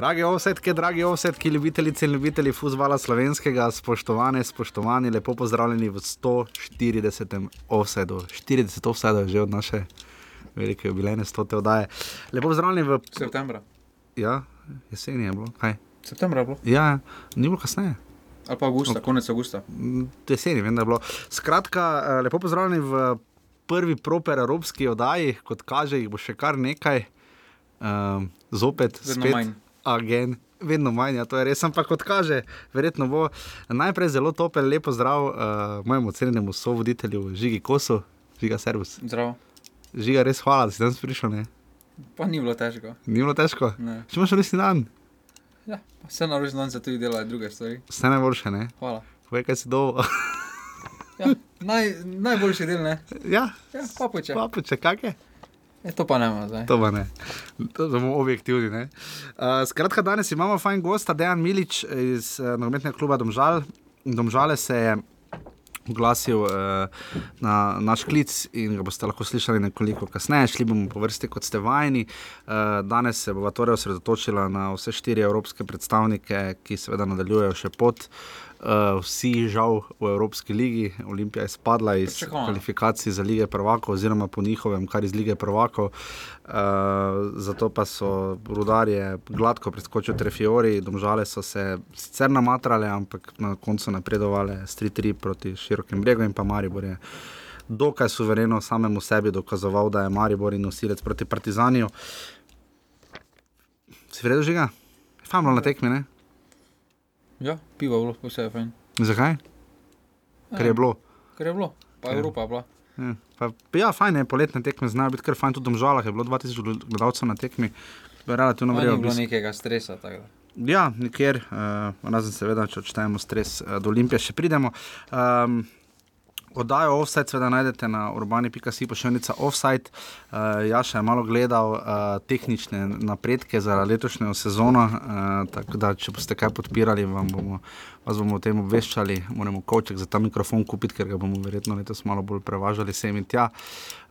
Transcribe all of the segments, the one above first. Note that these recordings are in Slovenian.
Dragi ovsetki, dragi ovsetki, ljubitelice in ljubitelji futbola slovenskega, spoštovane, spoštovani, lepo pozdravljeni v 140. ovsedu. 40 ovsedov je že od naše velike jubilejne stote oddaje. Lepo pozdravljeni v. Septembra. Ja, jesen je bilo. Kaj? Septembra je bilo. Ja, ni bilo kasneje. Ali pa avgusta, konec avgusta. Jeseni, vem, da je bilo. Skratka, eh, lepo pozdravljeni v prvi proper evropski oddaji, kot kaže, jih bo še kar nekaj. Um, zopet, Vedno spet, manj. Agen. Vedno manj, ja, to je res, ampak kot kaže, verjetno bo najprej zelo topel, lepo zdrav uh, mojemu cenjenemu sovoditelju Žigi Kosu, Žiga Servus. Zdravo. Žiga, res hvala, da si danes prišel. Ne? Pa ni bilo težko. Ni bilo težko. Ne. Če imaš resni dan, Ja, vse na rožni dan se tudi delajo druge stvari. vse najboljše, ne? Hvala. Povej, kaj si dovo. Ja, naj, najboljši del, ne? ja, Ja, papuče. papuče, kakje? E, to pa ne ima zdaj. To pa ne, to bomo objektivni. ne. Uh, skratka, danes imamo fajn gosta, Dejan Milič iz uh, nogometnega kluba Domžal. Domžale se je oglasil uh, na naš klic in ga boste lahko slišali nekoliko kasneje. Šli bomo po vrsti, kot ste vajeni. Uh, danes se bova torej osredotočila na vse štiri evropske predstavnike, ki seveda nadaljujejo še pot. Uh, vsi žal v Evropski ligi, Olimpija je spadla iz Pričakovano. kvalifikacij za lige prvakov, oziroma po njihovem, kar iz lige prvakov. Uh, zato pa so rudarje gladko preskočili Trefiori, domžale so se sicer namatrale, ampak na koncu napredovale s 3-3 proti širokim bregom in pa Maribor je dokaj suvereno samemu sebi dokazoval, da je Maribor in nosilec proti Partizaniju. Si vredo žiga? Famlo na tekmi, ne? Ja, pivo je bilo, vse je fajn. Zakaj? Ker je bilo. Ker je bilo, pa Ja. Evropa je bila. Ja, pa, ja, fajn je, poletne tekme znajo biti kar fajn, tudi v Domžalah je bilo 2000 gled- gledalcev na tekmi, relativno No, ni bilo nekega stresa. Ja, nikjer, uh, razen seveda, če odštejemo stres, uh, do Olimpije še pridemo. Um, Oddajo offside, seveda najdete na urbani.si pošiljnica offside. Uh, Jaša je malo gledal uh, tehnične napredke za letošnjo sezono, uh, tako da če boste kaj podpirali, vam bomo, vas bomo o tem obveščali. Moramo kovček za ta mikrofon kupiti, ker ga bomo verjetno letos malo bolj prevažali sem in tja.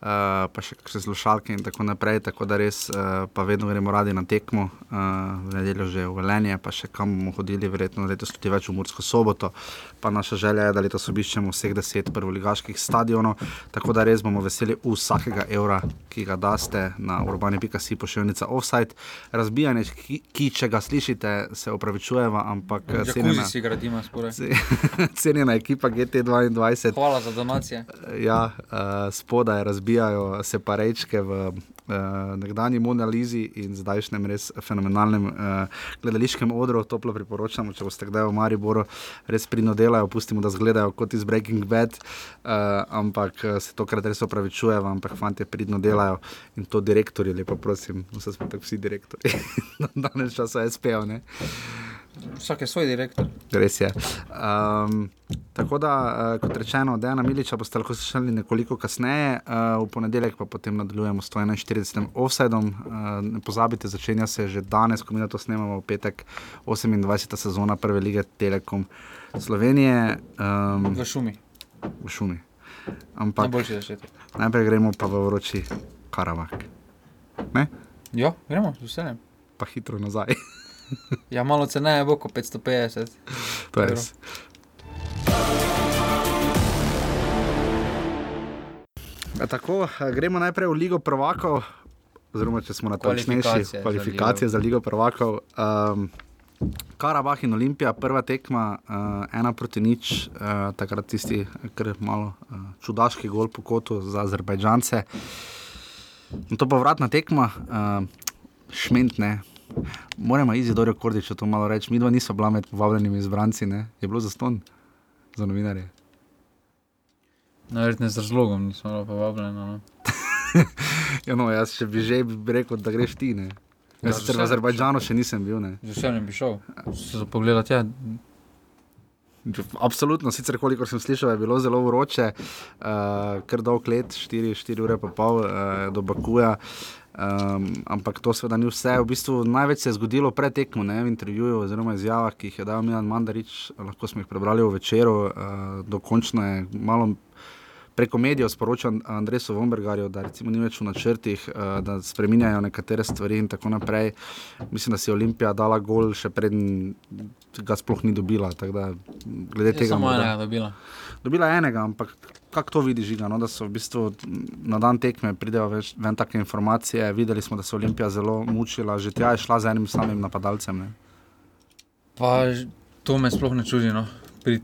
Uh, pa še kakšne slušalke in tako naprej. Tako da res, uh, pa vedno gremo radi na tekmo, uh, v nedeljo že v Velenje, pa še kam bomo hodili, verjetno letos tudi več v Mursko soboto. Pa naša želja je, da letos obiščemo vseh deset prvoligaških stadionov. Tako da res bomo veseli vsakega evra, ki ga daste na urbani.si pošiljnica offside. Razbijanje, ki, ki če ga slišite, se opravičujeva, ampak eh, Si gradimo sporaj. cenjena ekipa GT22. Hvala za donacije. Ja, uh, spodaj razbijajo se pa rečke v uh, nekdanji Monalizi in zdajšnjem res fenomenalnem uh, gledališkem odru. Toplo priporočamo, če boste kdaj v Mariboru, res pridno delajo, pustimo, da zgledajo kot iz Breaking Bad, uh, ampak eh, se tokrat res opravičujem, ampak fanti pridno delajo in to direktorji, lepo prosim, vse smo tako vsi direktorji. Danes časa je spel, ne? Vsak je svoj direktor. Res je. Um, tako da, uh, kot rečeno, Dejana Miliča boste lahko slišali nekoliko kasneje, uh, v ponedeljek pa potem nadaljujemo s 141. offsidom. Uh, ne pozabite, začenja se že danes, ko mi na to snemamo, v petek 28. sezona Prve lige Telekom Slovenije um, V šumi. v šumi. Ampak Najboljši začetek. najprej gremo pa v vroči Karavak. Ne? Ja, gremo, z veseljem. Pa hitro nazaj. Ja, malo ceneje bo kot 550. to je res. A Tako, gremo najprej v Ligo prvakov, oziroma če smo na točnejši, Kvalifikacije za kvalifikacije za Ligo prvakov. Um, Karabah in Olimpija, prva tekma, uh, ena proti nič, uh, takrat tisti, kar malo uh, čudaški gol po kotu za Azerbajdžance. In to povratna tekma, uh, šmentne. Moramo izidorijo Kordiča to malo reči. Mi dva nismo bila med povabljenimi izbranci, ne? je bilo zaston za novinarje. Najverjetneje z razlogom nismo bili povabljeni. No. Ja, no, jaz če bi že bi rekel, da greš ti. Ne? Ja, Jaz sicer v Azerbajdžanu še nisem bil. Ne? Z veseljem bi šel. Se za pogled, ja. Absolutno, sicer kolikor sem slišal, je bilo zelo vroče, uh, kar dolg let, 4, 4 ure pa pol uh, do Bakuja. Um, ampak to seveda ni vse. V bistvu največ se je zgodilo pred tekmo, ne, v intervjuju oziroma izjavah, ki jih je dal Milan Mandarič, lahko smo jih prebrali v večeru. Uh, dokončno je malo preko medijev sporočal Andresu Vombergarju, da recimo ni več v načrtih, uh, da spreminjajo nekatere stvari in tako naprej. Mislim, da si je Olimpija dala gol še preden ga sploh ni dobila. Da, glede Je tega, samo enega dobila. dobila je enega, ampak kako to vidiš, Žiga, no? da so v bistvu na dan tekme pridejo več, ven take informacije. Videli smo, da se je Olimpija zelo mučila, že tja je šla z enim samim napadalcem. Ne? Pa to me sploh ne čudi. No. Pri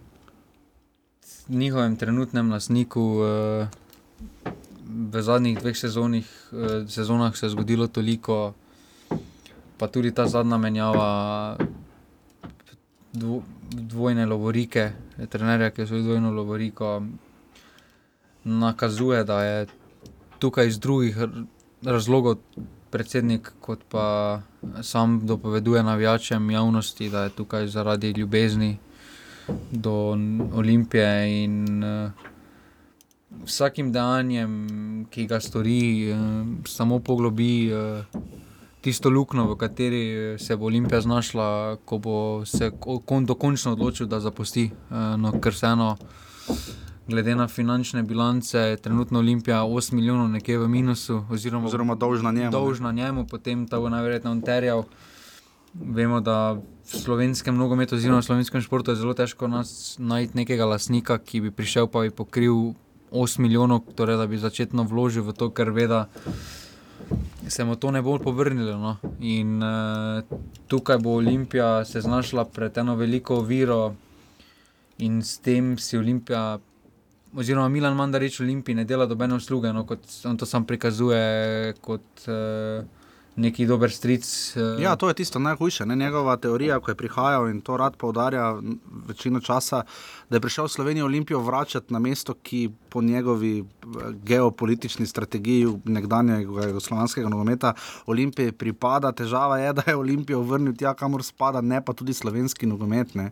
njihovem trenutnem lasniku eh, v zadnjih dveh sezonih, eh, sezonah se je zgodilo toliko, pa tudi ta zadnja menjava dvo, dvojne lovorike, trenerja, ki je svoj dvojno lovoriko, nakazuje, da je tukaj iz drugih razlogov predsednik, kot pa sam dopoveduje navijačem javnosti, da je tukaj zaradi ljubezni do Olimpije in uh, vsakim dejanjem, ki ga stori, uh, samo poglobi uh, tisto luknjo, v kateri se bo Olimpija znašla, ko bo se ko- kon, dokončno odločil, da zapusti. Uh, no, ker vseeno. Glede na finančne bilance, je trenutno Olimpija 8 milijonov nekje v minusu, oziroma, Oziroma dolžna njemu. dolžna njemu, potem ta bo najverjetneje on terjal. Vemo, da v slovenskem nogometu, oziroma v slovenskem športu je zelo težko nas, najti nekega lasnika, ki bi prišel pa bi pokril 8 milijonov, torej da bi začetno vložil v to, ker ve, da se mu to ne bo povrnilo. No. In uh, tukaj bo Olimpija se znašla pred eno veliko oviro, in s tem si Olimpija. Oziroma, Milan Mandarič Olimpiji ne dela dobene usluge, no, kot on to sam prikazuje kot uh, neki dober stric. Uh, Ja, to je tisto najhujše. Ne? Njegova teorija, ko je prihajal in to rad poudarja večino časa, da je prišel v Slovenijo Olimpijo vračati na mesto, ki po njegovi eh, geopolitični strategiji nekdanjega jugoslovanskega nogometa Olimpiji pripada. Težava je, da je Olimpijo vrnil tja, kamor spada, ne pa tudi slovenski nogomet. ne.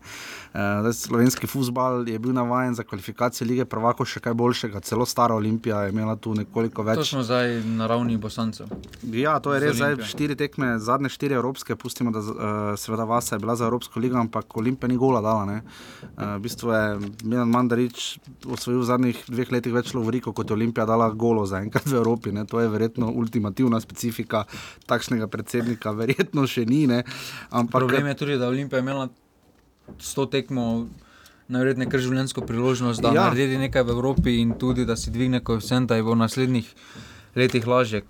Zdaj, slovenski futbal je bil navaden za kvalifikacije lige prvako še kaj boljšega, celo stara Olimpija je imela tu nekoliko več. To smo zdaj na ravni bosancev. Ja, to je res. Zdaj, Štiri tekme, zadnje štiri evropske, pustimo, da uh, seveda Vasa je bila za Evropsko ligo, ampak Olimpija ni gola dala. ne. Uh, v bistvu je Milan Mandarič osvojil v zadnjih dveh letih več lovoriko, kot je Olimpija dala golo za enkrat v Evropi. Ne. To je verjetno ultimativna specifika takšnega predsednika, verjetno še ni. Ne. Ampak Problem je tudi, da je Olimpija imela s to tekmo najverjetneje kar življenjsko priložnost, da Ja. naredi nekaj v Evropi in tudi da si dvigne koeficient, da je v naslednjih letih lažje.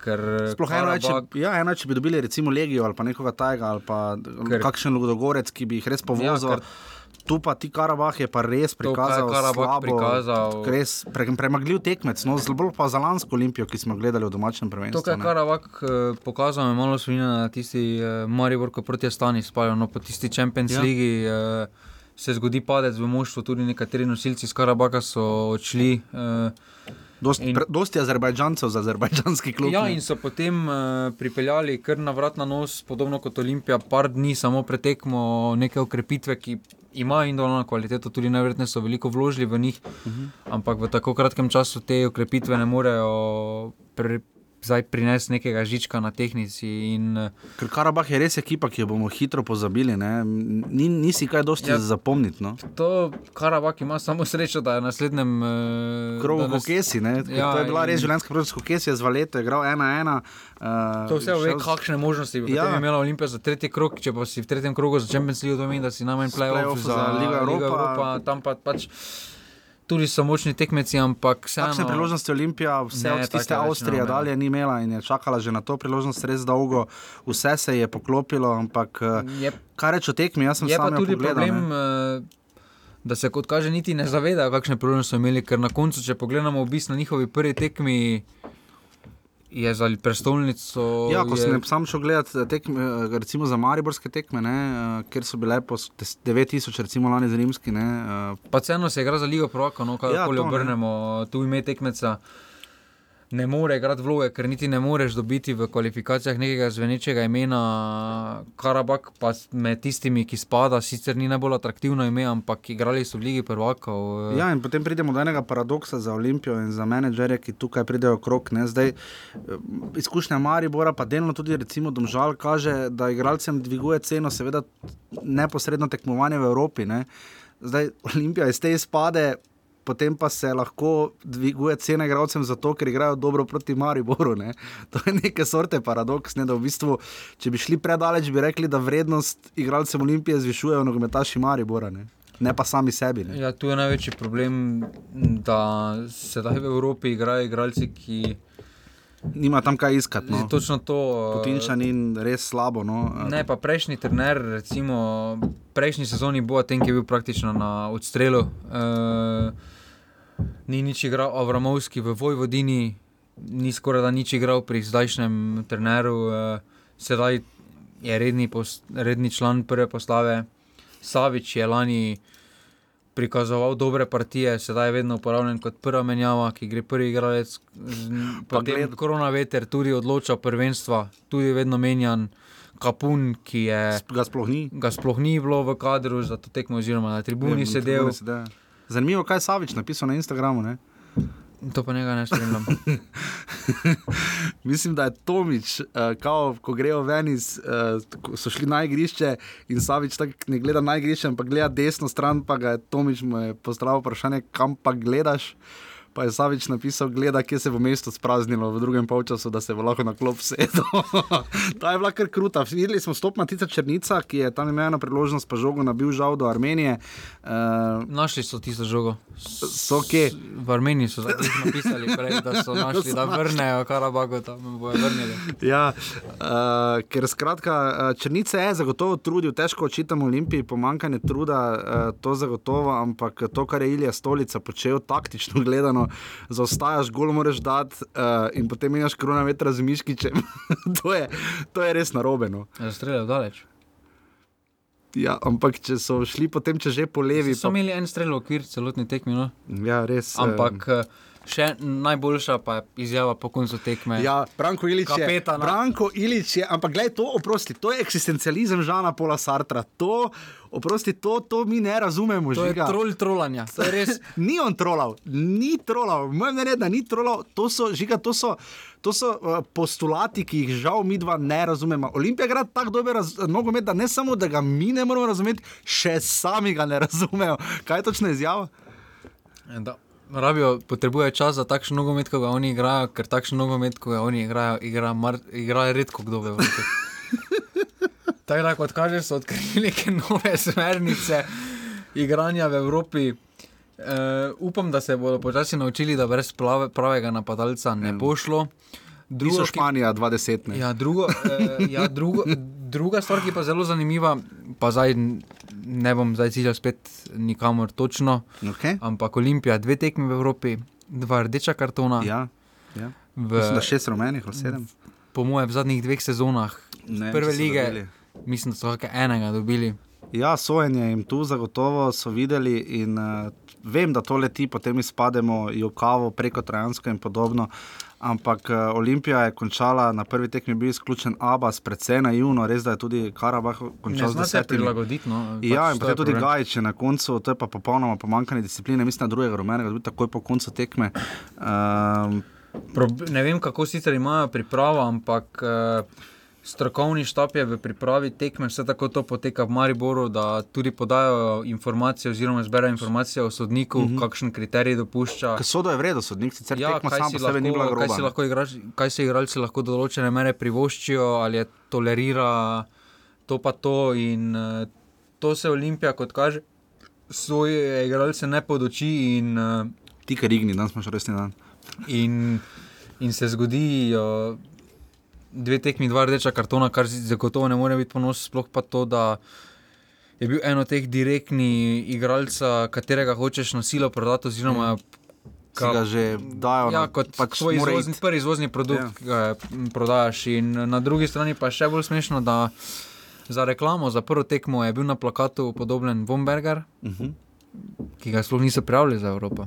Sploh eno, je, če, ja, eno, je, če bi dobili recimo Legijo ali pa nekoga tajega ali pa ker, kakšen Ludogorec, ki bi jih res povozil. Ja, Ja, ker- Tu pa ti Karabah je pa res To, kar je prikazal, Karabah slabo, prikazal- res pre, premagljiv tekmec, no, zelo pa za lansko Olimpijo, ki smo gledali v domačem prvenstvu. To, kar je ne. Karavak eh, pokazal, me malo spominja na tisti eh, Maribor, ko proti Astani spalijo. No, po tisti Champions Ja. ja. League eh, se zgodi padec v moštvu, tudi nekateri nosilci iz Karabaka so odšli. Eh, Dost, in- pre, dosti Azerbajdžancev za azerbajdžanski klub. Ja, ne. in so potem uh, pripeljali kar na vrat na nos, podobno kot Olimpija, par dni samo pretekmo neke okrepitve, ki imajo individualno kvaliteto, tudi najverjetneje so veliko vložili v njih, uh Mhm. -huh. ampak v tako kratkem času te okrepitve ne morejo pre, zdaj prinesti nekega žička na tehnici. In, eh, Ker Karabah je res ekipa, ki jo bomo hitro pozabili. ne. Ni, nisi kaj dosti ja. Zapomniti. No. to Karabak ima samo srečo, da je v naslednjem uh, Krogu Kokesi, ne. Ja, to je bila in- res življenjska priložnost. Kokesi je z Valeto igral 1-1. Uh, To vse ve, kakšne možnosti bi Ja. imela Olimpija za tretji krog. Če pa si v tretjem krogu za Champions League, to pomeni, da si najmanj play-off za za Ligo Europa. Evropa. Tam pa pač tudi so močni tekmeci, ampak vseeno. Takšne priložnosti Olimpija, vse Ne, od tiste Avstrije dalje ni imela in je čakala že na to priložnost res dolgo. Vse se je poklopilo, ampak eh, Je, kaj reč o tekmi, jaz sem je sam pa tudi pogledal, problem, ne. eh, da se kot kaže, niti ne zavedajo, kakšne priložnosti so imeli, ker na koncu, če pogledamo v bistvu na njihovi prvi tekmi. Je za prestolnico. Ja, ko je, sem sam šel gledati tekme, eh, recimo za Mariborske tekme, ne, eh, kjer so bile po 9000, recimo lani z Rimski. Ne, eh, Pa vseeno se igra za Ligo Proko, no kako ja, ne. obrnemo, tu ime tekmeca. Ne more igrati vloge, ker niti ne moreš dobiti v kvalifikacijah nekega zvenečega imena. Karabak pa med tistimi, ki spada, sicer ni najbolj atraktivno ime, ampak igrali so v Ligi prvakov. eh, Ja, in potem pridemo do enega paradoksa za Olimpijo in za menedžerje, ki tukaj pridejo krok. Ne. Zdaj, eh, izkušnja Maribora, pa delno tudi recimo Domžal, kaže, da igralcem dviguje ceno, seveda neposredno tekmovanje v Evropi. Ne. Zdaj, Olimpija iz te izpade. Potem pa se lahko dviguje cena igralcem zato, ker igrajo dobro proti Mariboru. Ne? To je neke sorte paradoks. Ne? Da v bistvu, če bi šli predaleč, bi rekli, da vrednost igralcem Olimpije zvišujejo nogometaši Maribora. Ne? ne pa sami sebi. Ne? Ja, tu je največji problem, da se da v Evropi igrajo igralci, ki. Nima tam kaj iskati. No. Točno to. Putinčan in res slabo. No. Ne, pa prejšnji trener, recimo prejšnji sezoni bo ten, ki je bil praktično na odstrelu. Uh, ni nič igral Avramovski v Vojvodini, ni skoraj da nič igral pri zdajšnjem treneru, uh, sedaj je redni, post, redni član prve postave. Savič je lani prikazoval dobre partije, sedaj je vedno uporabljen kot prva menjava, ki gre prvi igralec. Potem korona veter tudi odloča prvenstva, tudi vedno menjan. Kapun, ki je. Ga sploh ni. Ga sploh ni bilo v kadru za to tekmo, oziroma na tribuni ne, sedel. Zanimivo, kaj je Savič napisal na Instagramu. Ne? To pa njega ne spremljam. Mislim, da je Tomič, uh, kao, ko grejo ven iz, uh, so šli na igrišče in Savič tako ne gleda na igrišče, ampak gleda desno stran, pa ga je Tomič postavil vprašanje, kam pa gledaš. Uh, pa je Savič napisal, gleda, kje se bo mesto spraznilo v drugem polčasu, da se bo lahko na klop sedel. Ta je bila kar kruta. Videli smo stop Matica Črnica, ki je tam imela priložnost, pa žogo nabil žal do Armenije. Uh, našli so tisto žogo. So kje? V Armeniji so napisali, prej, da so našli, da vrnejo Karabago, tam bojo vrnili. Ja, uh, ker skratka, eh, Črnice je zagotovo trudil, težko očitamo Olimpiji, pomankanje truda, uh, to zagotovo, ampak to, kar je Ilija Stolica počel taktično gledano, zaostajaš, gol moraš dati uh, in potem imaš korona vetra z miškičem. to, je, to je res narobe. No. Streljajo daleč. Ja, ampak če so šli potem, če že po levi. So pa... imeli en strel v okvir celotni tekmi. No? Ja, res. Ampak. Um... Še najboljša pa je izjava po koncu tekme. Ja, Branko Ilič je. Branko Ilič je, ampak gledaj, to, oprosti, to je eksistencializem Žana Pola Sartra. To, oprosti, to, to mi ne razumemo. To žiga. je trol trolanja. To je res. ni on trolal, ni trolal, moj mnenje, da ni trolal. To so, žiga, to so, to so uh, postulati, ki jih žal mi dva ne razumemo. Olimpija gre tako nogomet, da ne samo, da ga mi ne moramo razumeti, še sami ga ne razumejo. Kaj je točno izjava? Da, rabijo, potrebujejo čas za takšno nogomet, kot ga oni igrajo, ker takšno nogomet, kot ga oni igrajo, igra, mar, igra redko kdo ve. Tako da, kot kaže, so odkrili neke nove smernice igranja v Evropi. Uh, upam, da se bodo počasi naučili, da brez plave, pravega napadalca ne bo šlo. Drugo, Španija, 20. Ja, drugo, uh, ja, drugo, druga stvar, ki je pa zelo zanimiva, pa zdaj ne bom zdaj ciljal spet nikamor točno. Okay. Ampak Olimpija, dve tekmi v Evropi, dva rdeča kartona. Ja, ja. V, mislim, šest rumenih ali sedem. Po mojem, v zadnjih dveh sezonah ne, prve lige, dobili. mislim, da so kakšne enega dobili. Ja, sojenje jim tu zagotovo so videli in uh, vem, da to leti, potem izpademo jokavo preko Trajansko in podobno. Ampak uh, Olimpija je končala na prvi tekmi, bil izključen Abbas, predvsej naivno, res da je tudi Karabah končal z desetimi. Prilagoditno. Ja, pač in potem tudi Gajče na koncu, to je pa popolnoma pomankanje discipline, mislim, drugega rumenega, tudi takoj po koncu tekme. Um, ne vem, kako sicer imajo pripravo, ampak. Uh, Strokovni štab je v pripravi tekme, vse tako to poteka v Mariboru, da tudi podajo informacije, oziroma zbirajo informacije o sodniku, mhm. -huh. kakšen kriterij dopušča. Kaj sodo je vredno, sodnik sicer ja, tekmo sam po sebi ni bilo kaj, igrač, kaj se igralci lahko do določene mere privoščijo, ali je tolerira to pa to. In uh, to se Olimpija, kot kaže, svoje igralce ne podoči. In, uh, Ti, kar igni, danes še resni dan. In, in se zgodi. Uh, dve tekmi, dva rdeča kartona, kar zagotovo ne more biti ponos, sploh pa to, da je bil eno teh direktnih igralcev, katerega hočeš na silo prodati. Oziroma, Ki ga že dajo ja, kot pač svoj izvozni, prvi izvozni produkt, ki ja. ga prodajaš. In na drugi strani pa je še bolj smešno, da za reklamo, za prvo tekmo je bil na plakatu podoben Bomberger, uh mhm. -huh. ki ga sploh niso prijavili za Evropo.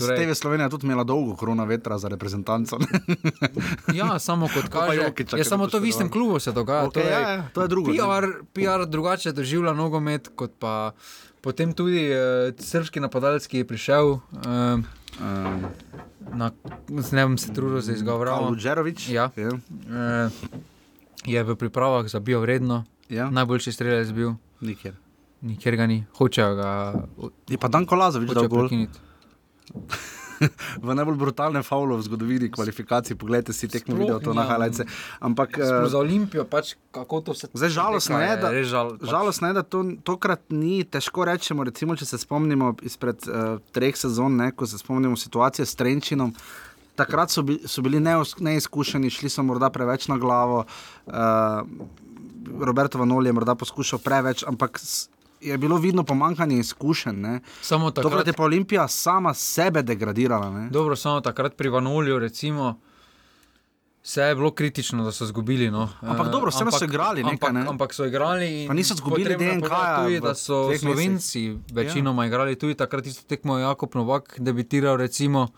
Torej, TV Slovenija je tudi imela dolgo korona vetra za reprezentanco. ja, samo kot kaže, je samo to v istem klubu se dogaja. Okay, torej, ja, ja, to je drugo. PR, PR drugače doživlja nogomet, kot pa potem tudi uh, srpski napadalec, ki je prišel. Uh, um. Na, ne bom se trudil za izgovor. Lučerovič. Ja. Ja. Uh, je v pripravah za bio vredno. Ja. Najboljši strelec bil. Nikjer. Nikjer ga ni, hočejo ga. Je pa dan kolazo, vidiš, da je bolj. Prekiniti. v najbolj brutalnem faulu v zgodovini kvalifikacij. Poglejte si tekmo video, to na nimam. highlights. Ampak eh, Za Olimpijo, pač, kako to se Zdaj, žalostno je, da, res žal, pač, žalostno je, da to tokrat ni težko rečemo. Recimo, če se spomnimo izpred uh, treh sezon, ne, ko se spomnimo situacije s Trenčinom. Takrat so, bi, so bili neus- neizkušeni, šli so morda preveč na glavo. Uh, Roberto Vanoli je morda poskušal preveč, ampak je bilo vidno pomankanje izkušenj. ne. Samo Tokrat takrat je pa Olimpija sama sebe degradirala. Ne. Dobro, samo takrat pri Vanolju, recimo, vse je bilo kritično, da so izgubili. No. Ampak dobro, vseeno so igrali nekaj, ampak, ne. ampak so igrali. in Pa niso izgubili povedati Tudi, da so. Slovenci večinoma ja. igrali tudi takrat, isto tekmo Jakob Novak debitiral. Recimo,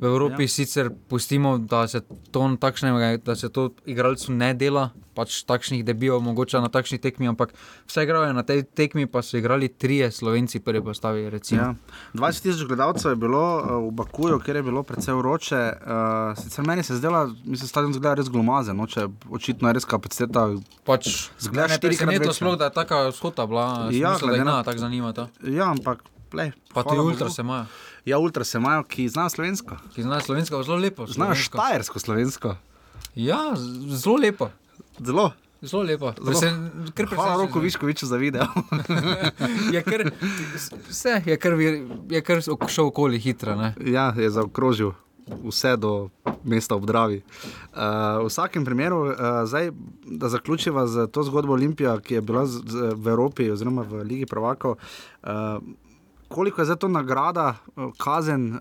V Evropi ja. sicer pustimo, da se to, takšnega, da se to igralcu ne dela, pač takšnih debijo mogoče na takšni tekmi, ampak vse igrajo na tej tekmi, pa so igrali trije Slovenci, prvi postavi. Ja. 20 tisoč gledalcev je bilo uh, v Bakuju, kjer je bilo precej vroče. Uh, sicer meni se zdela, mislim, stadion zgleda res glomazen, no, če očitno je res kapaciteta. Pač, Zgleda ne štirikrat presenetilo večja. sploh, da je taka shota bila, Ja, ja, da glede jih na- na tako zanima. Ta. Ja, ampak. Lej, Pa tudi Bogu. ultra se imajo, Ja, ultra se imajo, ki znajo slovensko. ki znajo slovensko, zelo lepo. Znajo slovensko. štajersko slovensko. Ja, zelo lepo. Zelo. Zelo lepo. Zelo. Presen, Hvala sem. Viškoviču za video. Je kar, vse je kar, je kar šel okoli hitro. Ne? ja, je zaokrožil vse do mesta ob Dravi. Uh, v vsakem primeru, uh, zdaj, da zaključiva z to zgodbo Olimpija, ki je bila z, z, v Evropi oziroma v Ligi Prvakov. Uh, Koliko je za to nagrada, eh, kazen, uh,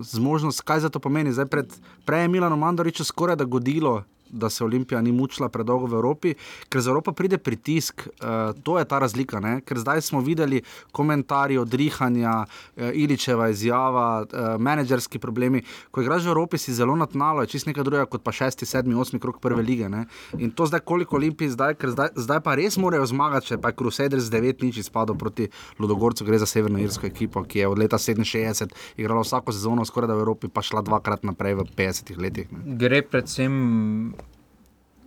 zmožnost, kaj za to pomeni? Zdaj, pred, prej je Milano Mandariču skoraj da godilo, da se Olimpija ni mučila predolgo v Evropi, ker za Evropo pride pritisk. Uh, to je ta razlika, ne? ker zdaj smo videli komentarje odrihanja, uh, Iličeva izjava, uh, menedžerski problemi. Ko igraš v Evropi, si zelo natnalo, je čist nekaj drugega kot pa šesti, sedmi, osmi krok prve lige. Ne? In to zdaj, koliko Olimpij zdaj, ker zdaj, zdaj pa res morajo zmagati, če pa je Crusaders 9 nič izpadel proti Ludogorcu, gre za severno irsko ekipo, ki je od leta 67 igrala vsako sezono, skoraj da v Evropi, pa šla dvakrat naprej v 50 letih. Ne? Gre predvsem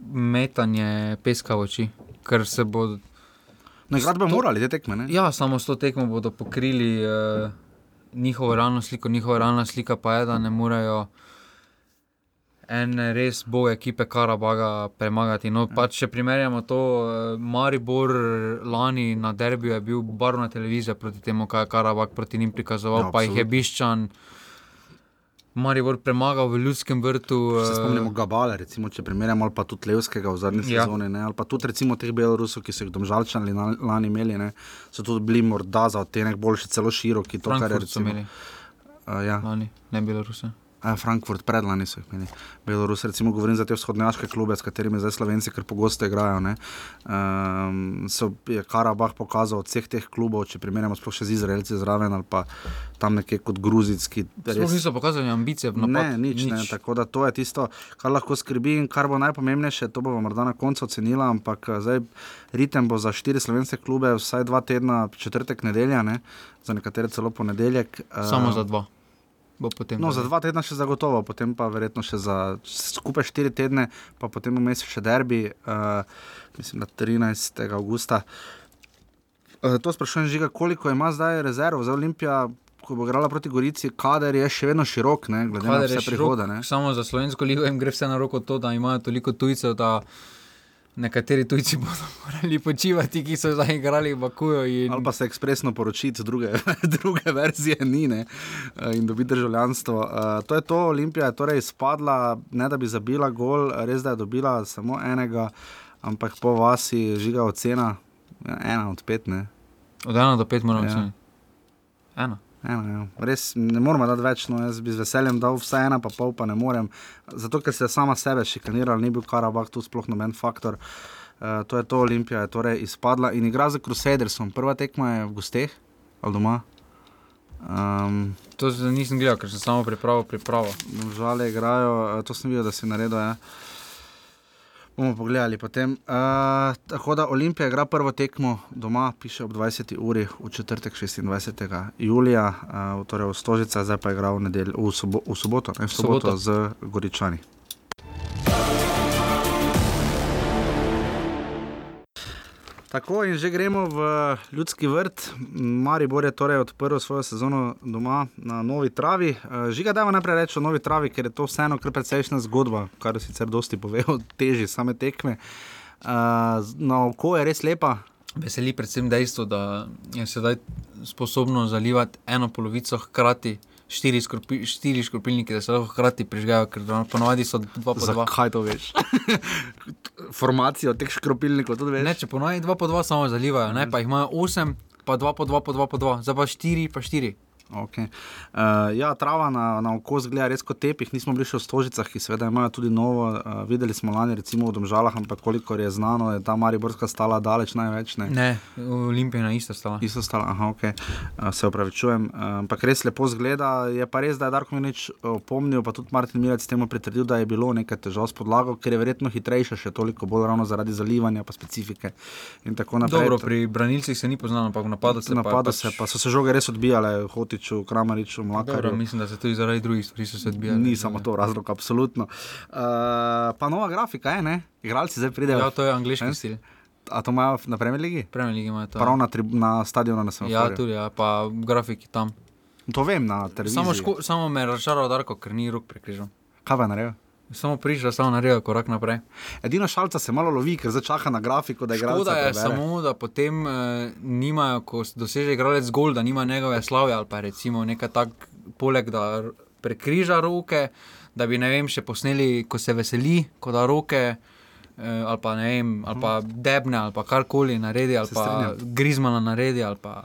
metanje peska v oči, ker se bo. Igrati bi To- morali te tekme. Ne? Ja, samo s to tekmo bodo pokrili uh, njihovo realno sliko. Njihova realna slika pa je, da ne morejo ene res boje ekipe Karabaga premagati. No, pač, če primerjamo to, uh, Maribor lani na derbiju je bil barvna televizija proti temu, kaj je Karabag proti njim prikazoval, Ja, ja, pa jih je absolutno. Biščan. Maribor premagal v ljudskem vrtu. Se eh, spomnimo Gabale, recimo, če primerjamo, ali pa tudi Levskega v zadnji Ja. sezoni, ne? ali pa tudi recimo teh Belorusov, ki so jih domžalčani lani imeli, ne? so tudi bili morda za odtenek boljši, celo široki. To, kar je Frankfurt recimo, uh, ja, lani, ne Beloruse. Frankfurt predlani so jih imeli. Belorus, recimo, govorim za te vzhodnjaške klube, s katerimi zdaj Slovenci kar pogosto igrajo. ne. Um, so, je Karabah pokazal od vseh teh klubov, če primerjamo sploh še z Izraelci zraven ali pa tam nekje kot Gruzijski. Sploh niso pokazali ambicije v Ne, napadu. nič, nič. Ne, tako da to je tisto, kar lahko skrbi in kar bo najpomembnejše. To bomo morda na koncu ocenila, ampak eh, zdaj ritem bo za štiri slovenske klube vsaj dva tedna, četrtek, nedelja, ne? za nekatere celo ponedeljek. eh, Samo za dva. Bo potem No, za dva tedna še zagotovo, potem pa verjetno še za skupaj štiri tedne, pa potem vmes še derbi, uh, mislim, da 13. augusta. Uh, to sprašujem, žiga, koliko ima zdaj rezerv za Olimpijo, ko bo igrala proti Gorici, kader je še vedno širok, ne, glede Kader na vse prihode. širok, Ne. Samo za slovensko ligo jim gre vse na roko to, da imajo toliko tujcev, da nekateri tujci bodo morali počivati, ki so zdaj igrali v Bakuju. In... Ali pa se ekspresno poročiti, druge, druge verzije ni ne? Eh, in dobiti državljanstvo. Uh, to je to, Olimpija je torej izpadla, ne da bi zabila gol, res da je dobila samo enega, ampak po vasi žiga ocena, ja, ena od pet. Ne? Od ena do pet moramo Ja. oceniti. Ena. Ena, ja. Res ne moramo dati več, no, jaz bi z veseljem dal vse ena, pa pol pa ne morem. Zato, ker se je sama sebe šikanirala, ni bil Karabah tu sploh noben faktor. Uh, to je to, Olimpija je torej izpadla in igra za Crusadersom. Prva tekma je v gosteh ali doma. Um, To se nisem gledal, ker sem samo pripravil pripravo. Žale igrajo, eh, to sem videl, da si naredil. Ja. Bomo pogledali potem. Uh, tako da Olimpija igra prvo tekmo doma, piše ob 20. uri v četrtek 26. julija, uh, torej v Stožica, zdaj pa igra v, nedelj, v, sobo, v soboto, ne, v soboto, Soboto. z Goričani. Tako in že gremo v ljudski vrt. Maribor je torej odprl svojo sezono doma na novi travi. Eh, Žiga, da najprej reči o novi travi, ker je to vseeno kar precejšna zgodba, kar sicer dosti pove o teži same tekme. Uh, na oko je res lepa, Veseli predvsem dejstvo, da je sedaj sposobno zalivati eno polovico hkrati. Štiri, skropi, štiri škropilnike, da se lahko hkrati prižgajo, ker ponovadi so dva po dva. Zakaj to veš? Formacijo teh škropilnikov tudi veš. Ne, če ponovadi dva po dva samo zalivajo, ne, pa jih imajo osem, pa dva po dva, po dva po dva, zdaj pa štiri, pa štiri. Okay. Uh, ja, trava na, na oko zgleda res kot tepih. Nismo bili še v Stožicah, ki seveda imajo tudi novo. Uh, videli smo lani, recimo v Domžalah, ampak kolikor je znano, je ta Mariborska stala daleč največ. Ne, ne Olimpijana ista stala. Ista stala, aha, ok, uh, se upravičujem. Uh, ampak res lepo zgleda. Je pa res, da je Darko Minič opomnil, pa tudi Martin Milec temu pritrdil, da je bilo nekaj težav s podlago, ker je verjetno hitrejša še toliko bolj ravno zaradi zalivanja, pa specifike. Dobro, pri branilcih se ni poznalo, ampak v napadu se, napadu pa, se pač... pa so se žoge res odbijale. Hoti Matiču, Kramariču, Mlakarju. Mislim, da se tudi zaradi drugih stvari so odbijali. Ni samo to razlog, absolutno. Uh, pa nova grafika je, ne? Igralci zdaj pridejo. Ja, to je angliški stil. A to imajo na Premier League? Premier League imajo to. Prav na, na stadionu na Svetu. Ja, tudi, ja, pa grafiki tam. To vem na televiziji. Samo, ško, samo me je razočaral, Darko, ker ni rok prekrižal. Kaj pa naredil? Samo prišel, samo naredil korak naprej. Edina šalca se malo lovi, ker začaka na grafiko, da je igralec. Škoda je samo, da potem eh, nimajo, ko doseže igralec gol, da nima njegove slave ali pa recimo nekaj tak, poleg da prekriža roke, da bi ne vem, še posneli, ko se veseli, ko da roke. Eh, ali pa ne vem, ali pa debne, ali pa karkoli naredi, ali pa grizmana naredi, ali pa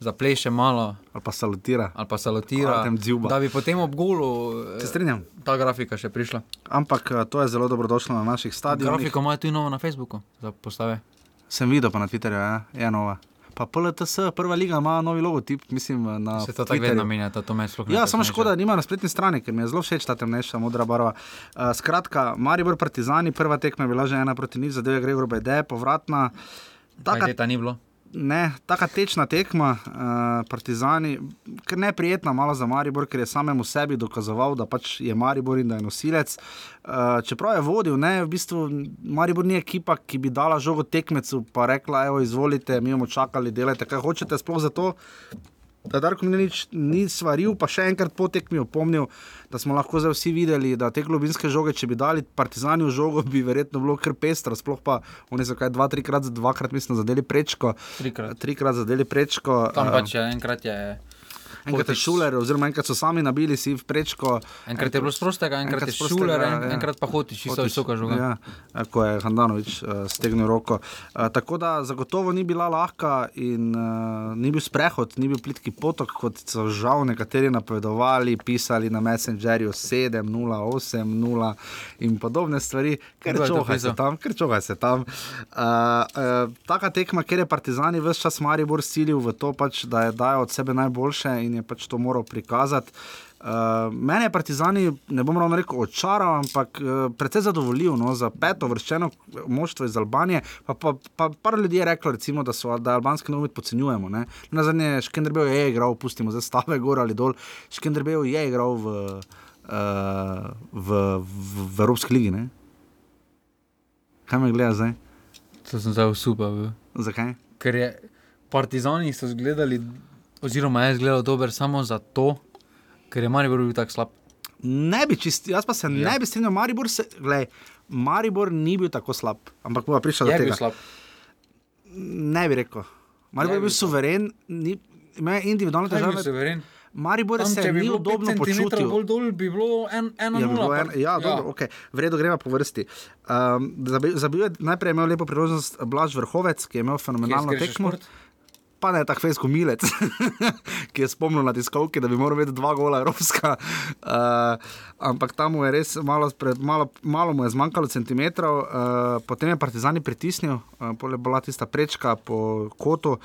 zapleše malo. Ali pa salutira. Ali pa salutira. Da bi potem ob golu eh, ta grafika še prišla. Ampak eh, to je zelo dobrodošlo na naših stadionih. Grafiko imajo tudi novo na Facebooku, za postave. Sem videl pa na Twitterju, ja, je nova. Pa PLTS, prva liga ima novi logotip, mislim, na. Se to tako vedno menja, to me sploh ne. Ja, samo škoda, da nima na spletni strani, ker mi je zelo všeč ta temnejša modra barva. Uh, skratka, Maribor Partizani, prva tekma je bila že ena proti nič, zadeva Gregor Bede, povratna. Taka, ta ni bilo ne, taka tečna tekma, uh, Partizani, ker ne prijetna, malo za Maribor, ker je samemu sebi dokazoval, da pač je Maribor in da je nosilec. Uh, čeprav je vodil, ne, v bistvu Maribor ni ekipa, ki bi dala žogo tekmecu, pa rekla: Evo, izvolite, mi bomo čakali, delajte, kaj hočete, sploh zato da Darko Mlinarič ni svaril, pa še enkrat potek mi opomnil, da smo lahko zdaj vsi videli, da te globinske žoge, če bi dali partizani v žogo, bi verjetno bilo kar pestro, sploh pa oni so kaj dva, trikrat, dvakrat mislim, zadeli prečko. Trikrat. Trikrat zadeli prečko. Tam pač je enkrat je enkrat je šuler, oziroma enkrat so sami nabili si v prečko. Enkrat je bilo sprostega, enkrat, enkrat je šuler, en, ja. enkrat pa hotiš, čisto visoka žoga. Ja, ko je Handanovič uh, stegnil roko. Uh, tako da zagotovo ni bila lahka in uh, ni bil sprehod, ni bil plitki potok, kot so žal nekateri napovedovali, pisali na Messengerju 7, 0, 8, 0 in podobne stvari, ker čohaj se tam, ker čohaj se tam. Uh, uh, taka tekma, ker je Partizani vse čas Maribor silil v to, pač, da je dajo od sebe najboljše in je pač to moral prikazati. Uh, mene je Partizani, ne bom ravno rekel, očaral, ampak uh, precej zadovoljil no, za peto vrščeno moštvo iz Albanije. Pa, pa, pa par ljudi je reklo, recimo, da, so, da albanski novice podcenjujemo. Na zadnje, Škendrbejo je igral, pustimo zdaj stave gor ali dol. Škendrbejo je igral v, uh, v, v, v Evropski ligi. Ne? Kaj me gleda zdaj? To sem zdaj super. Zakaj? Ker je Partizani so zgledali Oziroma, je izgledal dober samo zato, ker je Maribor bil tako slab. Ne bi čist, jaz pa se ja. ne bi strinjal, Maribor, Maribor ni bil tako slab, ampak bo prišel do tega. Ne bi rekel. Maribor je bil suveren, ima individualno težavo. Maribor se je bil udobno počutil. Bolj dol bi bilo en, eno ja, nula. En, ja, ja. Dobro, okay. Vredo gremo po vrsti. Um, zabil je najprej imel lepo priložnost Blaž Vrhovec, ki je imel fenomenalno tekmo. Šport? Pa ne tako fejsko milec, ki je spomnil na tiskovke, da bi moral vedeti dva gola evropska. Uh, ampak tam je res malo, pred, malo, malo mu je zmanjkalo centimetrov, uh, potem je Partizani pritisnil, uh, pole bila tista prečka po kotu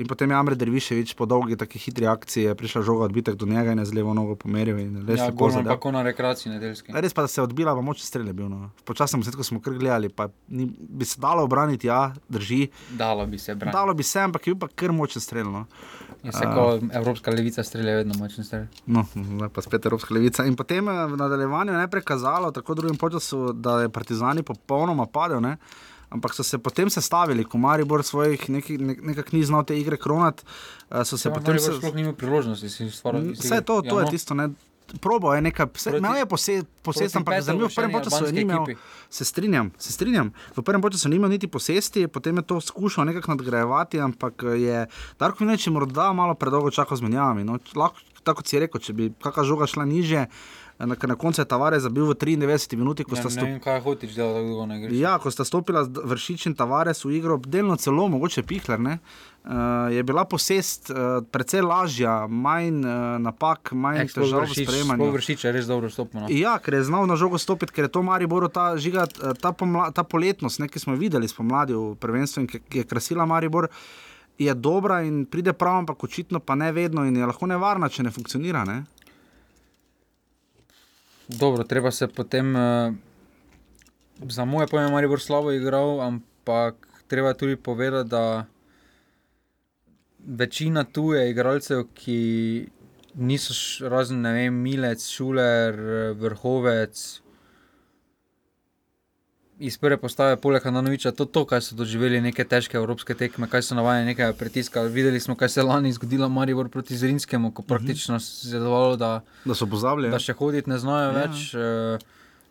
in potem je Amre Derviševič po dolgi, tako hitri akciji prišla žoga odbitek do njega in je z levo nogo pomeril. Ja, bolj kot na rekreaciji nedeljski. Res pa se je odbila, pa moče strele bil. No. Počasno smo se, ko smo kar gledali, pa ni, bi se dalo obraniti, ja, drži. Dalo bi se, braniti. Dalo bi se, ampak je bil pa kar močen strel. No. Je se, uh, Evropska levica strelja, vedno močen strel. No, pa spet Evropska levica. In potem eh, v nadaljevanju je najprej kazalo, tako drugim času, da je Partizani popolnoma padel. Ne? ampak so se potem sestavili, ko Maribor svojih neki, nek, nekako ni znal te igre kronati. Uh, so se Ja, potem se, sploh nima priložnosti si stvariti. Vse to, to ja, je no. tisto. Ne. Probo je nekaj, vse, Proti- imel je proti ampak zanimivo, v prvem času je imel. Se strinjam, se strinjam. V prvem času ni imel niti posesti, potem je to skušal nekako nadgrajevati, ampak je Darko je morda malo predolgo čakal z menjavami. No, lahko, tako kot si rekel, če bi kakšna žoga šla niže, na, na koncu je Tavares zabil v 93 minuti, ko Ja, sta ne stopila. vem, kaj hočeš delati, tako dolgo ne greš. Ja, ko sta stopila z- Vršič in Tavares v igro, delno celo, mogoče Pihler, ne, uh, je bila posest uh, precej lažja, manj uh, napak, manj težav v sprejemanju. Vršič je res dobro stopil. No. Ja, ker je znal na žogo stopiti, ker je to Mariboru ta, žiga, ta, pomla, ta poletnost, ne, ki smo videli spomladi v prvenstvu in ki ki je krasila Maribor, je dobra in pride prav, ampak očitno pa ne vedno in je lahko nevarna, če ne funkcionira. Ne? Dobro, treba se potem, uh, za moje pojme, Maribor slabo igral, ampak treba tudi povedati, da večina tuje igralcev, ki niso razen, ne vem, Milec, Šuler, eh, Vrhovec. Iz prve postave, poleg Hananoviča, to, to, kaj so doživeli, neke težke evropske tekme, kaj so navajeni nekaj pritiska. Videli smo, kaj se je lani zgodilo Maribor proti Zrinskemu, ko praktično se je dovalo, da Da so pozabili. da še hoditi ne znajo Ja. ja. več. eh,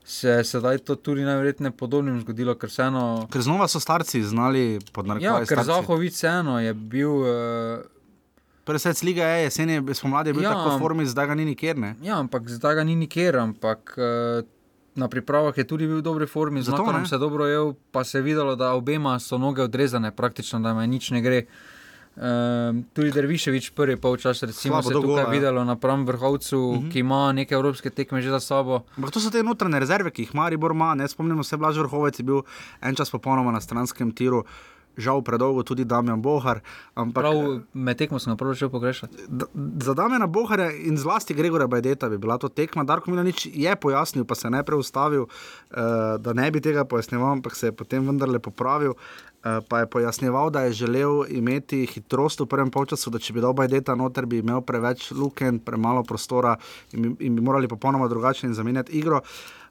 Se je sedaj to tudi najverjetneje podobnim zgodilo, ker vseeno. Ker znova so starci znali pod Ja, narekovaji. ker. Zahovic vseeno je bil. Uh, Torej, svet Liga je, jesen je, spomladi je bil ja, Ja. tako v formi, zdaj ga ni nikjer. Ne? ja, ampak zdaj ga ni nikjer, ampak uh, na pripravah je tudi bil v dobri formi, Zato nam se dobro je, pa se je videlo, da obema so noge odrezane, praktično da me nič ne gre. Uh, tudi Derviševič prvi polčas, recimo, Slabo se je tukaj gola, ja. videlo napram vrhovcu, uh -huh. ki ima neke evropske tekme že za sabo. Ampak to so te notranje rezerve, ki jih Maribor ima. Ne spomnimo se, Blaž Vrhovec je bil en čas popolnoma na stranskem tiru. Žal predolgo tudi Damjan Bohar. Ampak, Prav med tekmo sem prav začel pogrešati. D- Za Damena Boharja in zlasti Gregora Bajdeta bi bila to tekma. Darko Milanič je pojasnil, pa se je najprej ustavil, uh, da ne bi tega pojasnjeval, ampak se je potem vendarle popravil. Uh, pa je pojasnjeval, da je želel imeti hitrost v prvem polčasu, da če bi dal Bajdeta noter, bi imel preveč luken, premalo prostora in bi, in bi morali popolnoma drugače zamenjati igro.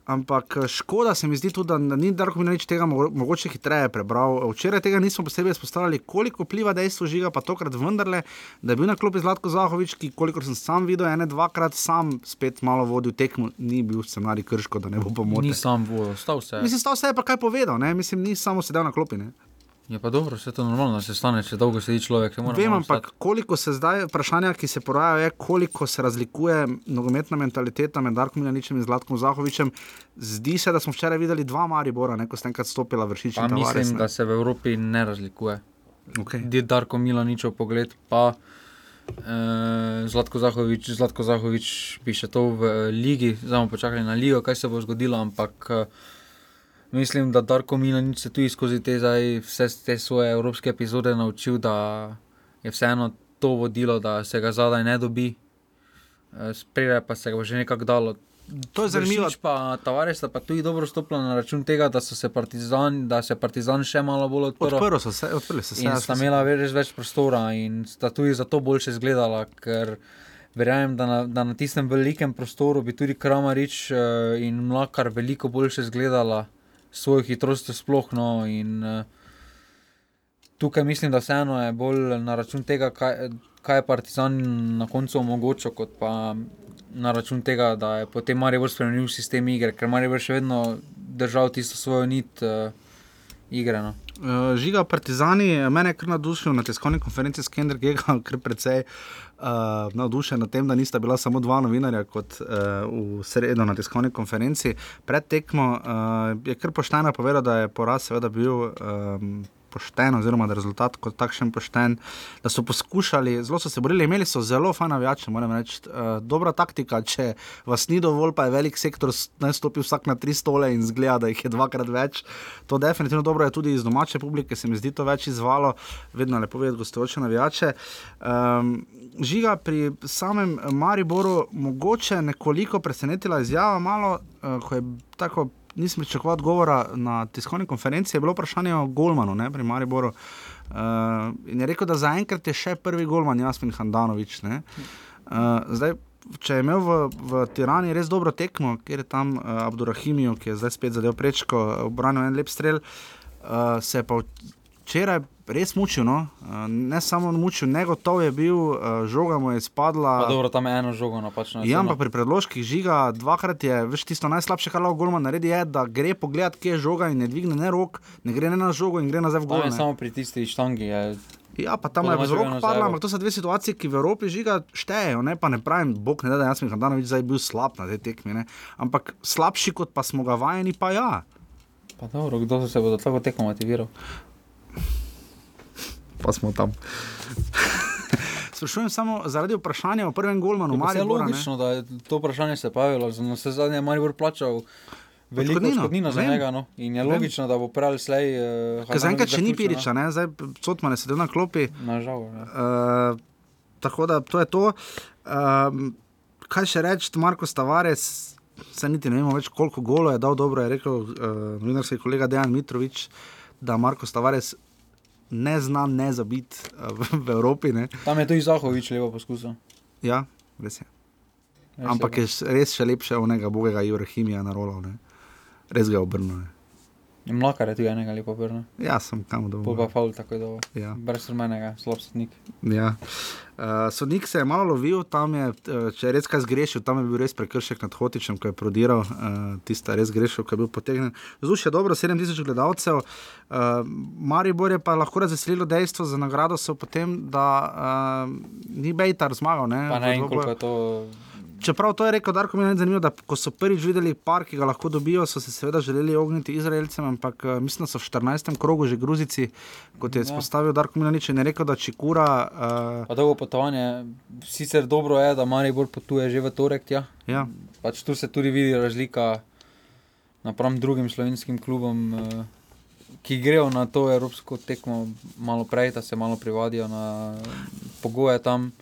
Ampak eh, škoda se mi zdi tudi, da ni Darko Milanič tega mogo- mogoče hitreje prebral. Včeraj tega nismo posebej izpostavili, koliko vpliva dejstvo žiga, pa tokrat vendarle, da je bil na klopi Zlatko Zahovič, ki, kolikor sem sam videl, ene dvakrat sam spet malo vodil tekmo, ni bil scenarij krško, da ne bo pomoč. Ni sam vodil, stal se. Mislim, sta vse pa kaj povedal, ne? mislim, ni samo sedel na klopi. Ne? Je pa dobro, vse to normalno, da se stane, če dolgo sedi človek. Vem, ampak koliko se zdaj, vprašanja, ki se porajajo, je, koliko se razlikuje nogometna mentaliteta med Darkom Milaničem in Zlatkom Zahovičem. Zdi se, da smo včeraj videli dva Maribora, ne, ko sta enkrat stopila vršič Pa in Tavares. mislim, da se v Evropi ne razlikuje. Okay. Di Darko Milaničev pogled, pa eh, Zlatko, Zahovič, Zlatko Zahovič bi še to v eh, ligi, zdaj bomo počakali na ligo, kaj se bo zgodilo, ampak eh, mislim, da Darko Milanič se tudi skozi te, zdaj, vse te svoje evropske epizode naučil, da je vseeno to vodilo, da se ga zadaj ne dobi, eh, spredaj pa se ga bo že nekako dalo. To je zanimivo. Pa Tavares pa tudi dobro stopila na račun tega, da, so se partizan, da se Partizan še malo bolj odprl. Odprli so se, odprli so se. In ja, sta imela res več prostora in sta tudi zato boljše izgledala, ker verjamem, da na, da na tistem velikem prostoru bi tudi Kramarič uh, in Mlakar veliko boljše izgledala, svojo hitrostjo sploh. No, in, uh, tukaj mislim, da vseeno je bolj na račun tega, kaj, kaj je Partizan na koncu omogočil, kot pa na račun tega, da je potem Maribor spremenil sistem igre, ker Maribor še vedno držal tisto svojo nit uh, igre. No. Uh, žiga Partizani, mene je kar navdušil na tiskovni konferenci s Kendrick Gega, kar precej uh, navdušen nad tem, da nista bila samo dva novinarja kot uh, v sredo na tiskovni konferenci. Pred tekmo uh, je kar pošteno povedal, da je poraz seveda bil. Um, Pošten, oziroma da je rezultat kot takšen pošten, da so poskušali, zelo so se borili, imeli so zelo fajn navijače, moram reči. Uh, dobra taktika, če vas ni dovolj, pa je velik sektor, naj stopi vsak na tri stole in zgleda, da jih je dvakrat več. To definitivno dobro je tudi iz domače publike, se mi zdi to več izvalo, vedno lepo videti gostujoče navijače. Um, žiga pri samem Mariboru mogoče nekoliko presenetila izjava, malo, uh, ko je tako. Nisem pričakoval odgovora na tiskovni konferenci, je bilo vprašanje o Golmanu, ne, pri Mariboru. Uh, in je rekel, da zaenkrat je še prvi Golman, Jasmin Handanovič. ne. Uh, zdaj, če je imel v, v Tirani res dobro tekmo, kjer je tam uh, Abdurahimijo, ki je zdaj spet zadev prečko, obranil en lep strel. uh, se je pa včeraj res mučil. No? Uh, ne samo mučil, negotov je bil, uh, žoga mu je spadla. Pa dobro, tam je eno žogo napačno. Ja, ampak pri predložkih žiga dvakrat je, veš, tisto najslabše, kar lahko Golman naredi, je, da gre pogledat, kje je žoga in ne dvigne ne rok, ne gre ne na žogo in gre nazaj v gol. ne. samo pri tisti štangi. Je, Ja, pa tam je padla, zajebo. ampak to so dve situacije, ki v Evropi žiga štejejo. Ne? Pa ne pravim, bog ne da, da jaz mi Handanovič zdaj bil slab na tej tekmi, ne? ampak slabši kot pa smo ga vajeni, pa ja. pa dobro, kdo se bo do tako tekmo motiviral? Pa smo tam. Sprašujem samo zaradi vprašanja o prvem golmanu, Je Maribora. ne. logično, da je to vprašanje se pojavilo. Na vse zadnje je Maribor plačal veliko Odškodnino, za njega. No? In je Vem. logično, da bo prej ali slej. Uh, Ker zaenkrat še ni Piriča, ne? zdaj Cotman je sedel na klopi. Nažal. Ja. Uh, tako da to je to. Um, kaj še reči, Marko Stavares, se niti ne vemo več, koliko golo je dal, dobro je rekel uh, novinarski kolega Dejan Mitrovič, da Marko Stavares ne zna ne zabiti uh, v, v Evropi. Ne? Tam je tudi Zahovič lepo poskusil. Ja, res je. Res Ampak pa- je š- res še lepše od onega bogega Jurahimija na rolo. Ne? Res ga je obrnil. Mlakar je tudi enega lepo obrnil. Ja, sem kam Pol pa dobil. faul tako dobro. Ja. Brez rumenega, slab sodnik. Ja. Uh, sodnik se je malo lovil, tam je, eh, če je res kaj zgrešil, tam je bil res prekršek nad Hotičem, ko je prodiral, uh, tista je res grešil, ko je bil potegnjen. Zdušje je dobro, 7000 gledalcev. Uh, Maribor je pa lahko razveselilo dejstvo za nagrado, so potem, da uh, ni Bejtar zmagal. Ne, Pa ne koliko je to. Čeprav to je rekel Darko, mi je zanimivo, da ko so prvič videli par, ki ga lahko dobijo, so se seveda želeli ogniti Izraelcem, ampak uh, mislim, da so v 14. krogu že Gruzici, kot je Ja. izpostavil Darko Milanič, in je rekel, da Čikura. Uh, Pa dolgo potovanje. Sicer dobro je, da Maribor potuje že v torek. Tja. ja, Pač tu se tudi vidi razlika napram drugim slovenskim klubom, eh, ki grejo na to evropsko tekmo malo prej, da se malo privadijo na pogoje tam.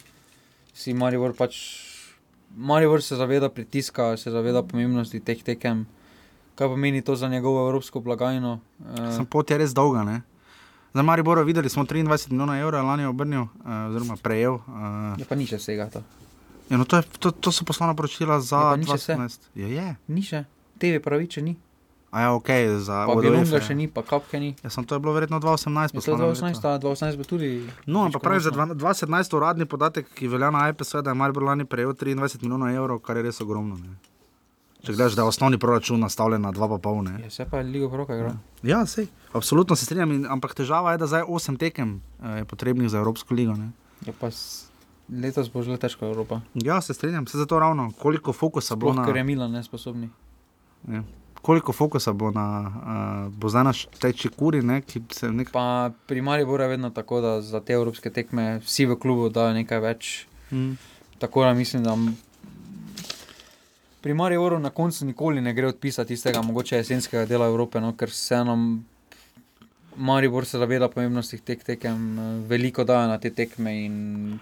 Si Maribor pač. Maribor se zaveda pritiska, se zaveda pomembnosti teh tekem. Kaj pomeni to za njegovo evropsko blagajno? Eh, Sem pot je res dolga. Ne? Za Maribor videli smo 23 milijonov evrov, lani je obrnil, uh, oziroma prejel. Uh, je pa nič vsega to. ja, no to, je, to, to so poslovna poročila Je za pa nič vse. 2017. Ja, je. Ni še, TV praviče ni, A ja, ok, za pa ja. še ni, pa Kapke ni. Ja, sem to je bilo verjetno 2018. Je to poslovno leto. 2018, a 2018 bo tudi. No, ampak pravi za viškonosno. 2017 uradni podatek, ki velja na IPS, je, da je Maribor lani prejel 23 milijonov evrov, kar je res ogromno. Ne? Če gledaš, da je osnovni proračun nastavljen na 2,5. Ne? Je se pa Ligo Proka igra. Ja, sej. Absolutno se strinjam, in, ampak težava je, da zdaj 8 tekem eh, je potrebnih za Evropsko ligo. Ne? Je pa s- letos bo zelo težko Evropa. Ja, se strinjam, se zato ravno, koliko fokusa bo ker je Milan nesposobni. ja, koliko fokusa bo na, uh, bo zdaj na š- tej čekuri, ne, nek, Pa pri Mariboru je vedno tako, da za te evropske tekme vsi v klubu dajo nekaj več. mm, Tako da mislim, da pri Mariboru na koncu nikoli ne gre odpisati tistega mogoče jesenskega dela Evrope, no, ker se nam Maribor se zaveda pomembnosti teh tekem, eh, veliko dajo na te tekme in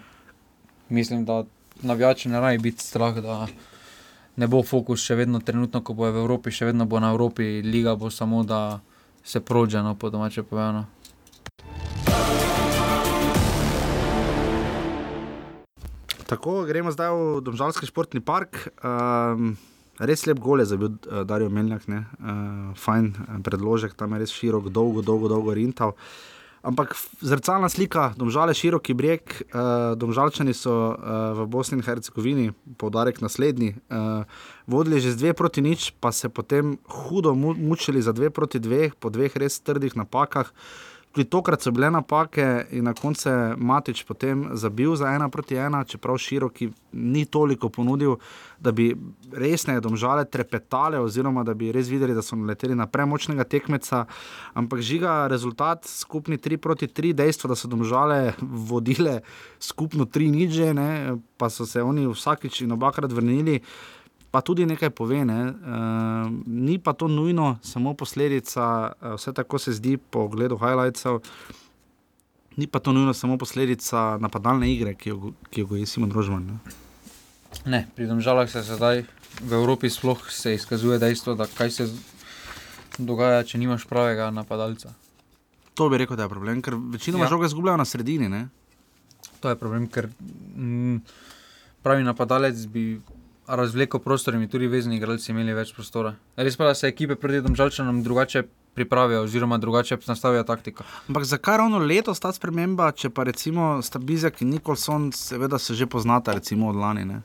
mislim, da navijači ne rabi biti strah, da ne bo fokus še vedno trenutno, ko bo v Evropi, še vedno bo na Evropi, liga bo samo da se prođe, no, po domače povedano. Tako, gremo zdaj v Domžalski športni park. Um, res lep gol je za bil uh, Darijo Meljak, uh, fajn uh, predložek, tam je res širok, dolgo, dolgo, dolgo rintal. Ampak zrcalna slika, domžale široki breg, uh, domžalčani so uh, v Bosni in Hercegovini, poudarek naslednji, uh, vodili že z dve proti nič, pa se potem hudo mu mučili za dve proti dveh, po dveh res trdih napakah. Tudi tokrat so bile napake in na koncu je Matič potem zabil za ena proti ena, čeprav široki ni toliko ponudil, da bi resneje domžale trepetale, oziroma da bi res videli, da so naleteli na premočnega tekmeca. Ampak žiga rezultat, skupni 3 proti 3, dejstvo, da so domžale vodile skupno 3 nič, že, ne, pa so se oni vsakič in obakrat vrnili pa tudi nekaj pove. Ne? Uh, ni pa to nujno samo posledica, uh, vse tako se zdi po ogledu highlightsov. Ni pa to nujno samo posledica napadalne igre, ki jo, ki jo goji Simon Rožman. Ne? Ne, pri domžalah se zdaj v Evropi sploh se izkazuje dejstvo, da kaj se dogaja, če nimaš pravega napadalca. To bi rekel, da je problem, ker večinoma Ja. žoge zgubljajo na sredini. Ne? To je problem, ker mm, pravi napadalec bi razvlekel prostor in bi tudi vezni igralci imeli več prostora. Res pa, da se ekipe proti domžalčanom drugače pripravijo, oziroma drugače nastavijo taktiko. Ampak zakaj ravno letos ta sprememba, če pa recimo sta Bizek in Nikolson, seveda se že poznata, recimo od lani? Ne?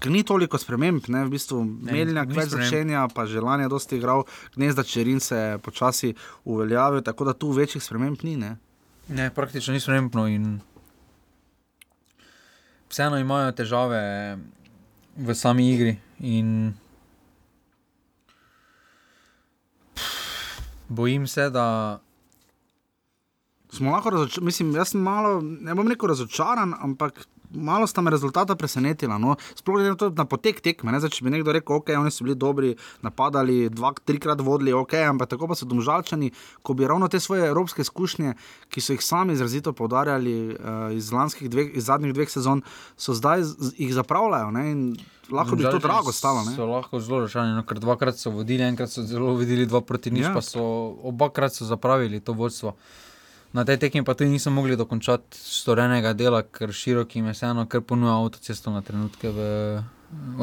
Ker ni toliko sprememb, ne? v bistvu Meljnjak ni več začenja, pa že lani je dosti igral, gnezda Čerin se je počasi uveljavil, tako da tu večjih sprememb ni. Ne? Ne, praktično ni spremembno in vseeno imajo težave v sami igri. In bojim se, da Smo lahko razočarani, mislim, jaz sem malo, ne bom rekel razočaran, ampak malo sta me rezultata presenetila. No. Sploh glede na to, na potek tekme. Ne? Zdaj, če bi nekdo rekel, ok, oni so bili dobri, napadali, dva, trikrat vodili, ok, ampak tako pa so domžalčani, ko bi ravno te svoje evropske izkušnje, ki so jih sami izrazito poudarjali uh, iz, dveh, iz zadnjih dveh sezon, so zdaj z, jih zapravljajo. Ne? In lahko bi to drago stalo. Ne? So lahko zelo rašani, no, ker dvakrat so vodili, enkrat so zelo vodili, dva proti nič, Ja. pa so obakrat so zapravili to vodstvo. Na tej tekmi pa tudi niso mogli dokončati storjenega dela, ker širok jim je vseeno, ker ponuja avtocesto na trenutke v,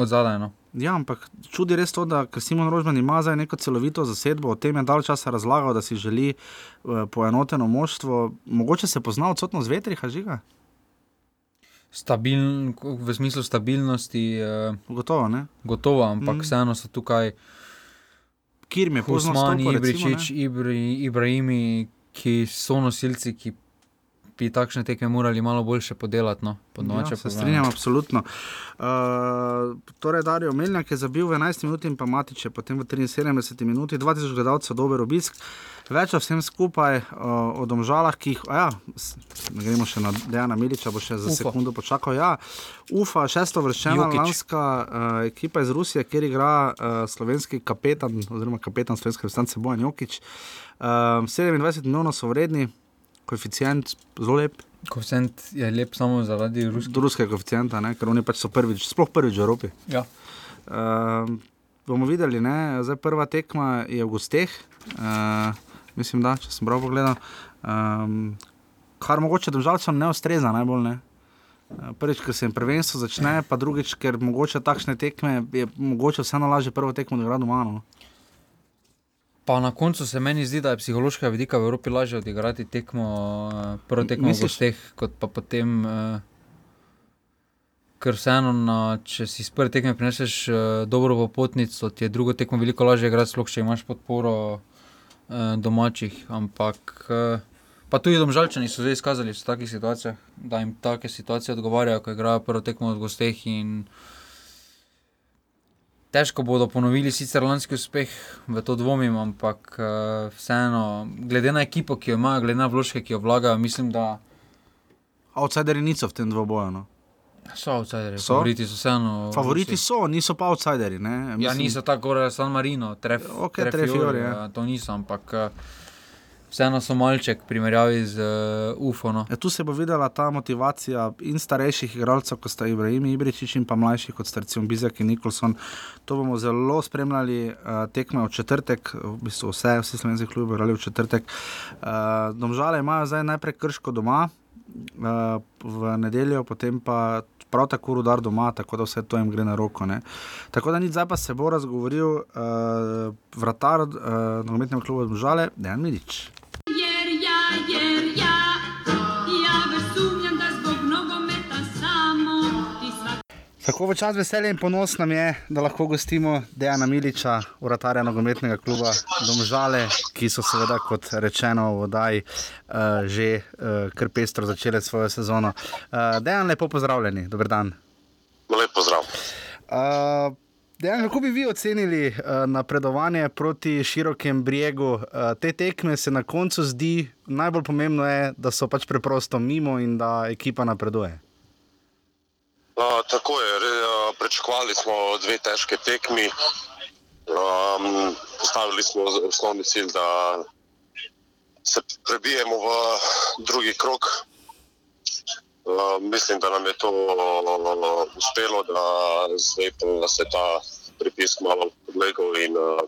od zadaj. No. Ja, ampak čudi res to, da Simon Rožman ima zdaj neko celovito zasedbo, o tem je dalj časa razlagal, da si želi uh, poenoteno moštvo. Mogoče se pozna odsotnost vetriha, žiga? Stabiln, v smislu stabilnosti, eh, Gotovo, ne? gotovo, ampak Mm. vseeno so tukaj Kjer mi je pozno Usmani, stopil, recimo, Ibričič? Ibri, Ibrahimi, ki so nosilci, ki bi takšne tekme morali malo boljše podelati. No, po Ja, se strinjam, absolutno. Uh, torej, Darijo Meljak je zabil v 11 minutah in pa Matiče, potem v 73 minutah, 2000 gledalcev, dober obisk. Več o vsem skupaj, uh, o domžalah, ki jih, ja, gremo še na Dejana Miliča, bo še za Ufa. sekundo počakal. Ja, Ufa, šesto vrščena lanska uh, ekipa iz Rusije, kjer igra uh, slovenski kapetan, oziroma kapetan slovenske reprezentance Bojan Jokič. Uh, 27 milijonov so vredni, koeficient zelo lep. Koeficient je lep samo zaradi ruskih. Do ruskega koeficienta, ne? ker oni pač so prvič, sploh prvič v Evropi. Ja. Uh, bomo videli, ne? zdaj prva tekma je v gosteh, uh, mislim, da če sem prav pogledal. Um, kar mogoče državljanom ne ustreza najbolj. Ne? Prvič, ker se jim prvenstvo začne, pa drugič, ker mogoče takšne tekme je mogoče vseeno lažje prvo tekmo odigrati doma. No? Pa na koncu se meni zdi, da je psihološkega vidika v Evropi lažje odigrati tekmo, eh, prvo tekmo v gosteh, kot pa potem. eh, Ker vseeno, na, če si iz prve tekme prineseš uh, dobro popotnico, ti je drugo tekmo veliko lažje igrati, sploh če imaš podporo uh, domačih. Ampak uh, pa tudi domžalčani so zdaj izkazali v takih situacijah, da jim take situacije odgovarjajo, ko igrajo prvo tekmo v gosteh. In težko bodo ponovili sicer lanski uspeh, v to dvomim, ampak uh, vseeno, glede na ekipo, ki jo imajo, glede na vložke, ki jo vlagajo, mislim, da Outsideri niso v tem dvoboju. No? so outsideri. So? Favoriti so vseeno. Favoriti Rusi. so, niso pa outsideri. Ne? Ja, Mislim- niso tako, kot San Marino, tref, Ok, Trefiori, Trefiori, ja. ja. To niso, ampak eh, vseeno so malček primerjavi z uh, UFO. No. Ja, tu se bo videla ta motivacija in starejših igralcev, kot sta Ibrahim Ibričič, in pa mlajših, kot sta recimo Bizek in Nikolson. To bomo zelo spremljali, uh, tekme v četrtek, v bistvu vse, vsi slovenski klubi bodo igrali v četrtek. Uh, domžale imajo zdaj najprej krško doma, uh, v nedeljo, potem pa. Prav tako rudar doma, tako da vse to jim gre na roko. Ne. Tako da nič zdaj pa se bo razgovoril uh, vratar uh, nogometnega kluba Žale, Dejan Midič. Tako v čas veselja in ponos nam je, da lahko gostimo Dejana Miliča, uratarja nogometnega kluba Domžale, ki so seveda, kot rečeno, v oddaji uh, že uh, kar pestro začele svojo sezono. Uh, Dejan, lepo pozdravljeni, dober dan. Lep pozdrav. Uh, Dejan, kako bi vi ocenili uh, napredovanje proti širokem bregu? Uh, te tekme se na koncu zdi, najbolj pomembno je, da so pač preprosto mimo in da ekipa napreduje. Uh, tako je, uh, pričakovali smo dve težke tekmi. Um, postavili smo osnovni cilj, da se prebijemo v drugi krok. Uh, mislim, da nam je to uh, uspelo, da zdaj pa se ta pritisk malo podlegel in uh,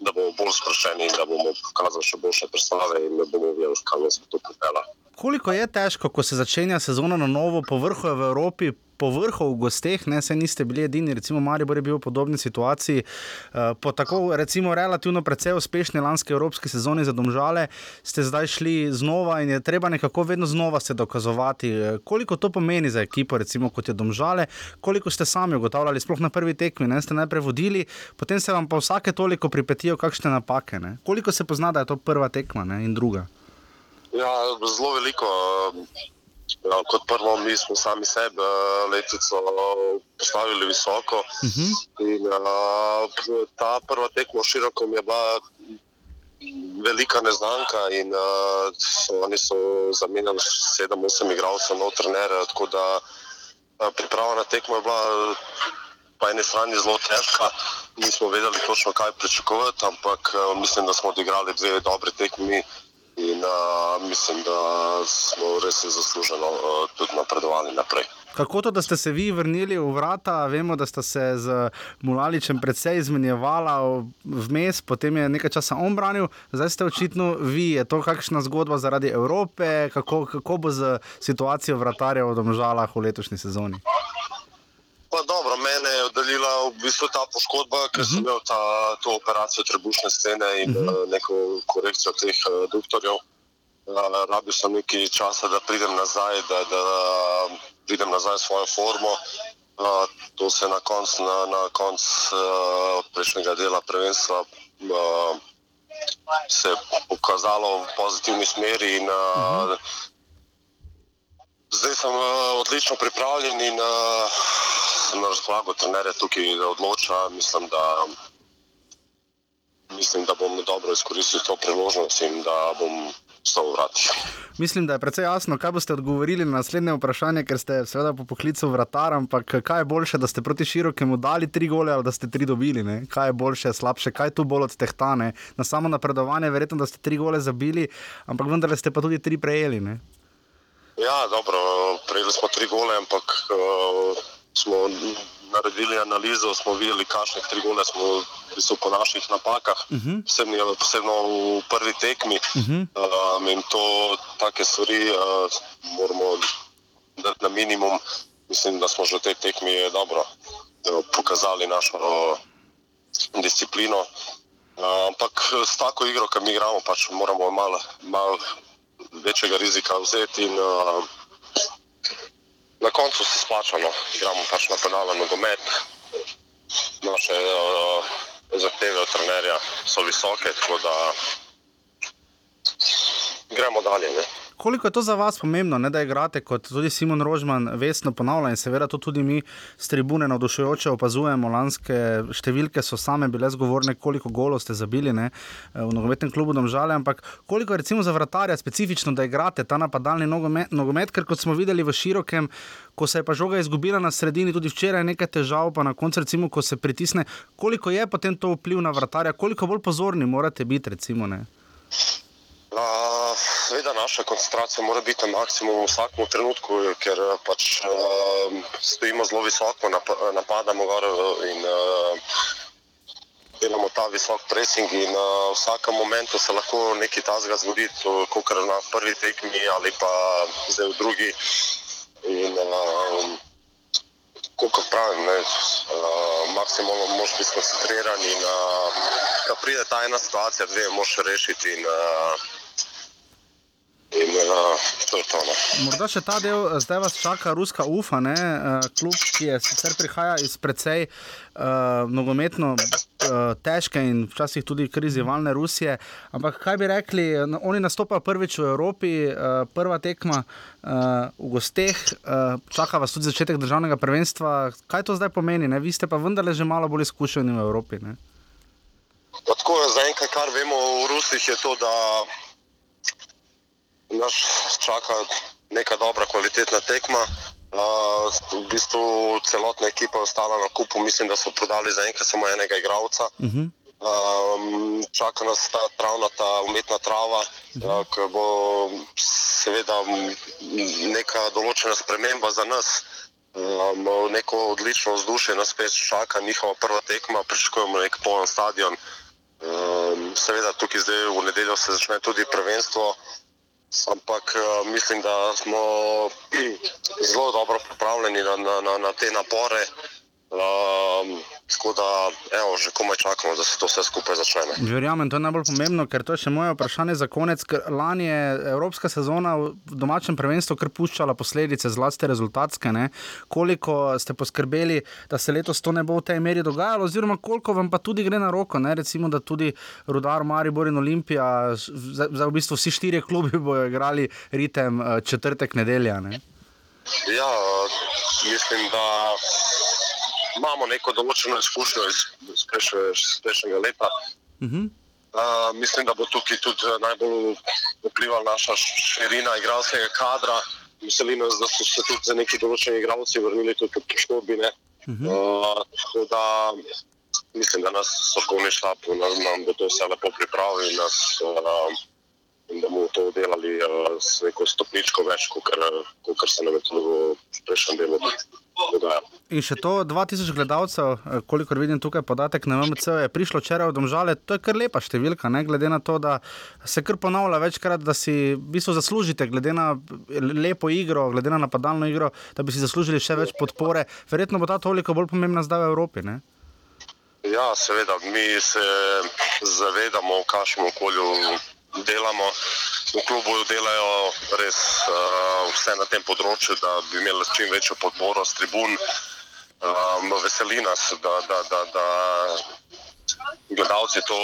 da bomo bolj sproščeni in da bomo pokazali še boljše predstave in da bomo vedeli, kam nas bo to pripeljalo. Koliko je težko, ko se začenja sezona na novo, po vrhu je v Evropi, po vrhu v gosteh, ne se niste bili edini, recimo Maribor je bil v podobni situaciji. Uh, po tako recimo relativno precej uspešni lanski evropski sezoni za domžale ste zdaj šli znova in je treba nekako vedno znova se dokazovati. Koliko to pomeni za ekipo, recimo kot je domžale, koliko ste sami ugotavljali, sploh na prvi tekmi, ne ste najprej vodili, potem se vam pa vsake toliko pripetijo kakšne napake. Ne? Koliko se pozna, da je to prva tekma ne? in druga? Ja, zelo veliko. Ja, kot prvo, mi smo sami sebe letico postavili visoko. Uh -huh. in, uh, ta prva tekma široko je bila velika neznanka. In, uh, oni so zamenjali sedem, osem igralcev, no trenere. Tako da uh, priprava na tekmo je bila po eni strani zelo težka. Nismo vedeli točno, kaj pričakovati, ampak uh, mislim, da smo odigrali dve dobre tekmi. In uh, mislim, da smo res zasluženo uh, tudi napredovali naprej. Kako to, da ste se vi vrnili v vrata? Vemo, da ste se z Mulaličem predvsej izmenjevali vmes, potem je nekaj časa on branil, zdaj ste očitno vi. Je to kakšna zgodba zaradi Evrope, kako, kako bo z situacijo vratarja v Domžalah v letošnji sezoni? Pa dobro, mene je oddaljila v bistvu ta poškodba, ker uh -huh. sem imel ta, to operacijo trebušne stene in uh -huh. neko korekcijo teh uh, doktorjev. Uh, rabil sem nekaj časa, da pridem nazaj, da, da pridem nazaj v svojo formo. Uh, to se je na koncu na, na konc, uh, prejšnjega dela prvenstva uh, se pokazalo v pozitivni smeri. In, uh, uh -huh. Zdaj sem uh, odlično pripravljen in uh, sem na razpolago trenerja tukaj, da odloča. Mislim, da, mislim, da bom dobro izkoristil to priložnost in da bom vstal vrati. Mislim, da je precej jasno, kaj boste odgovorili na naslednje vprašanje, ker ste seveda po poklicu vratar, ampak kaj je boljše, da ste proti širokemu dali tri gole ali da ste tri dobili? Ne? Kaj je boljše, slabše, kaj tu bolj odtehtane? Na samo napredovanje, verjetno, da ste tri gole zabili, ampak vendar ste pa tudi tri prejeli. Ne? Ja, dobro, prejeli smo tri gole, ampak uh, smo naredili analizo, smo videli, kakšne tri gole smo bili po naših napakah, uh -huh. posebno, posebno v prvi tekmi. Uh -huh. um, in to, take stvari, uh, moramo dati na minimum. Mislim, da smo že v tej tekmi dobro pokazali našo uh, disciplino. Uh, ampak s tako igro, ki mi igramo, pač moramo malo mal večjega rizika vzeti. In, uh, na koncu se splačamo, igramo pač na pedalen nogomet. Naše uh, zahteve od trenerja so visoke, tako da gremo dalje. Ne. Koliko je to za vas pomembno, ne, da igrate kot tudi Simon Rožman, vestno ponavlja in seveda to tudi mi s tribune navdušujoče opazujemo. Lanske številke so same bile zgovorne, koliko golov ste zabili ne, v nogometnem klubu Domžale, ampak koliko je recimo za vratarja specifično, da igrate ta napadalni nogomet, nogomet, ker kot smo videli v širokem, ko se je pa žoga izgubila na sredini, tudi včeraj nekaj težav, pa na koncu recimo, ko se pritisne, koliko je potem to vpliv na vratarja, koliko bolj pozorni morate biti recimo. Ne. Seveda, naša koncentracija mora biti na maksimumu v vsakem trenutku, ker pač uh, stojimo zelo visoko, nap napadamo gor in uh, delamo ta visok pressing. In uh, v vsakem momentu se lahko nekaj tazga zgodi, kot na prvi tekmi ali pa zdaj v drugi. In, uh, Kot pravim, ne, uh, maksimalno moraš biti skoncentriran in uh, ko pride ta ena situacija, dve moraš rešiti. In, uh, In, uh, to to, Morda še ta del, zdaj vas čaka ruska UFA, ne? klub, ki je sicer prihaja iz precej uh, nogometno uh, težke in včasih tudi krizivalne Rusije. Ampak kaj bi rekli, oni nastopajo prvič v Evropi, uh, prva tekma uh, v gosteh, uh, čaka vas tudi začetek državnega prvenstva. Kaj to zdaj pomeni? Ne? Vi ste pa vendarle že malo bolj izkušeni v Evropi. Tako je zaenkrat, kar vemo v Rusiji, je to, da nas čaka neka dobra, kvalitetna tekma. Uh, v bistvu celotna ekipa je ostala na kupu, mislim, da so prodali za enkrat samo enega igralca. Uh -huh. um, čaka nas ta travna, ta umetna trava, uh -huh. uh, ki bo seveda neka določena sprememba za nas. Um, neko odlično vzdušje nas spet čaka, njihova prva tekma, pričakujemo nek poln stadion. Um, seveda tukaj zdaj v nedeljo se začne tudi prvenstvo ampak uh, mislim, da smo zelo dobro pripravljeni na, na, na, na te napore. Um, tako da, evo, že komaj čakamo, da se to vse skupaj začne. ne. Verjamem, to je najbolj pomembno, ker to je še moje vprašanje za konec. Lani je Evropska sezona v domačem prvenstvu kar puščala posledice, zlasti rezultatske. Ne? Koliko ste poskrbeli, da se letos to ne bo v tej meri dogajalo, oziroma koliko vam pa tudi gre na roko. Ne? Recimo, da tudi Rudar, Maribor in Olimpija, za v bistvu vsi štirje klubi bodo igrali ritem eh, četrtek nedelja. Ne? Ja, mislim, da imamo neko določeno izkušnjo iz iz prejšnje- iz prejšnjega leta. Uh -huh. Uh, mislim, da bo tukaj tudi eh, najbolj vplivala naša širina igralskega kadra. Veseli nas, da so se tudi za neki določeni igralci vrnili tudi po poškodbi. Uh, tako da mislim, da nas strokovni štab nam, nam bo to vse lepo pripravil in, nas, uh, in da bomo to delali uh, s neko stopničko več, kot se nam je to v prejšnjem delu dogajalo. In še to, 2000 gledalcev, eh, kolikor vidim tukaj podatek na MMC, je prišlo včeraj v Domžale. To je kar lepa številka, ne? glede na to, da se kar ponavlja večkrat, da si v bistvu zaslužite, glede na lepo igro, glede na napadalno igro, da bi si zaslužili še več podpore. Verjetno bo ta toliko bolj pomembna zdaj v Evropi. Ne? Ja, seveda, mi se zavedamo, v kakšnem okolju delamo. V klubu delajo res uh, vse na tem področju, da bi imeli čim večjo podporo s tribun. Um, veseli nas, da, da, da, da gledalci to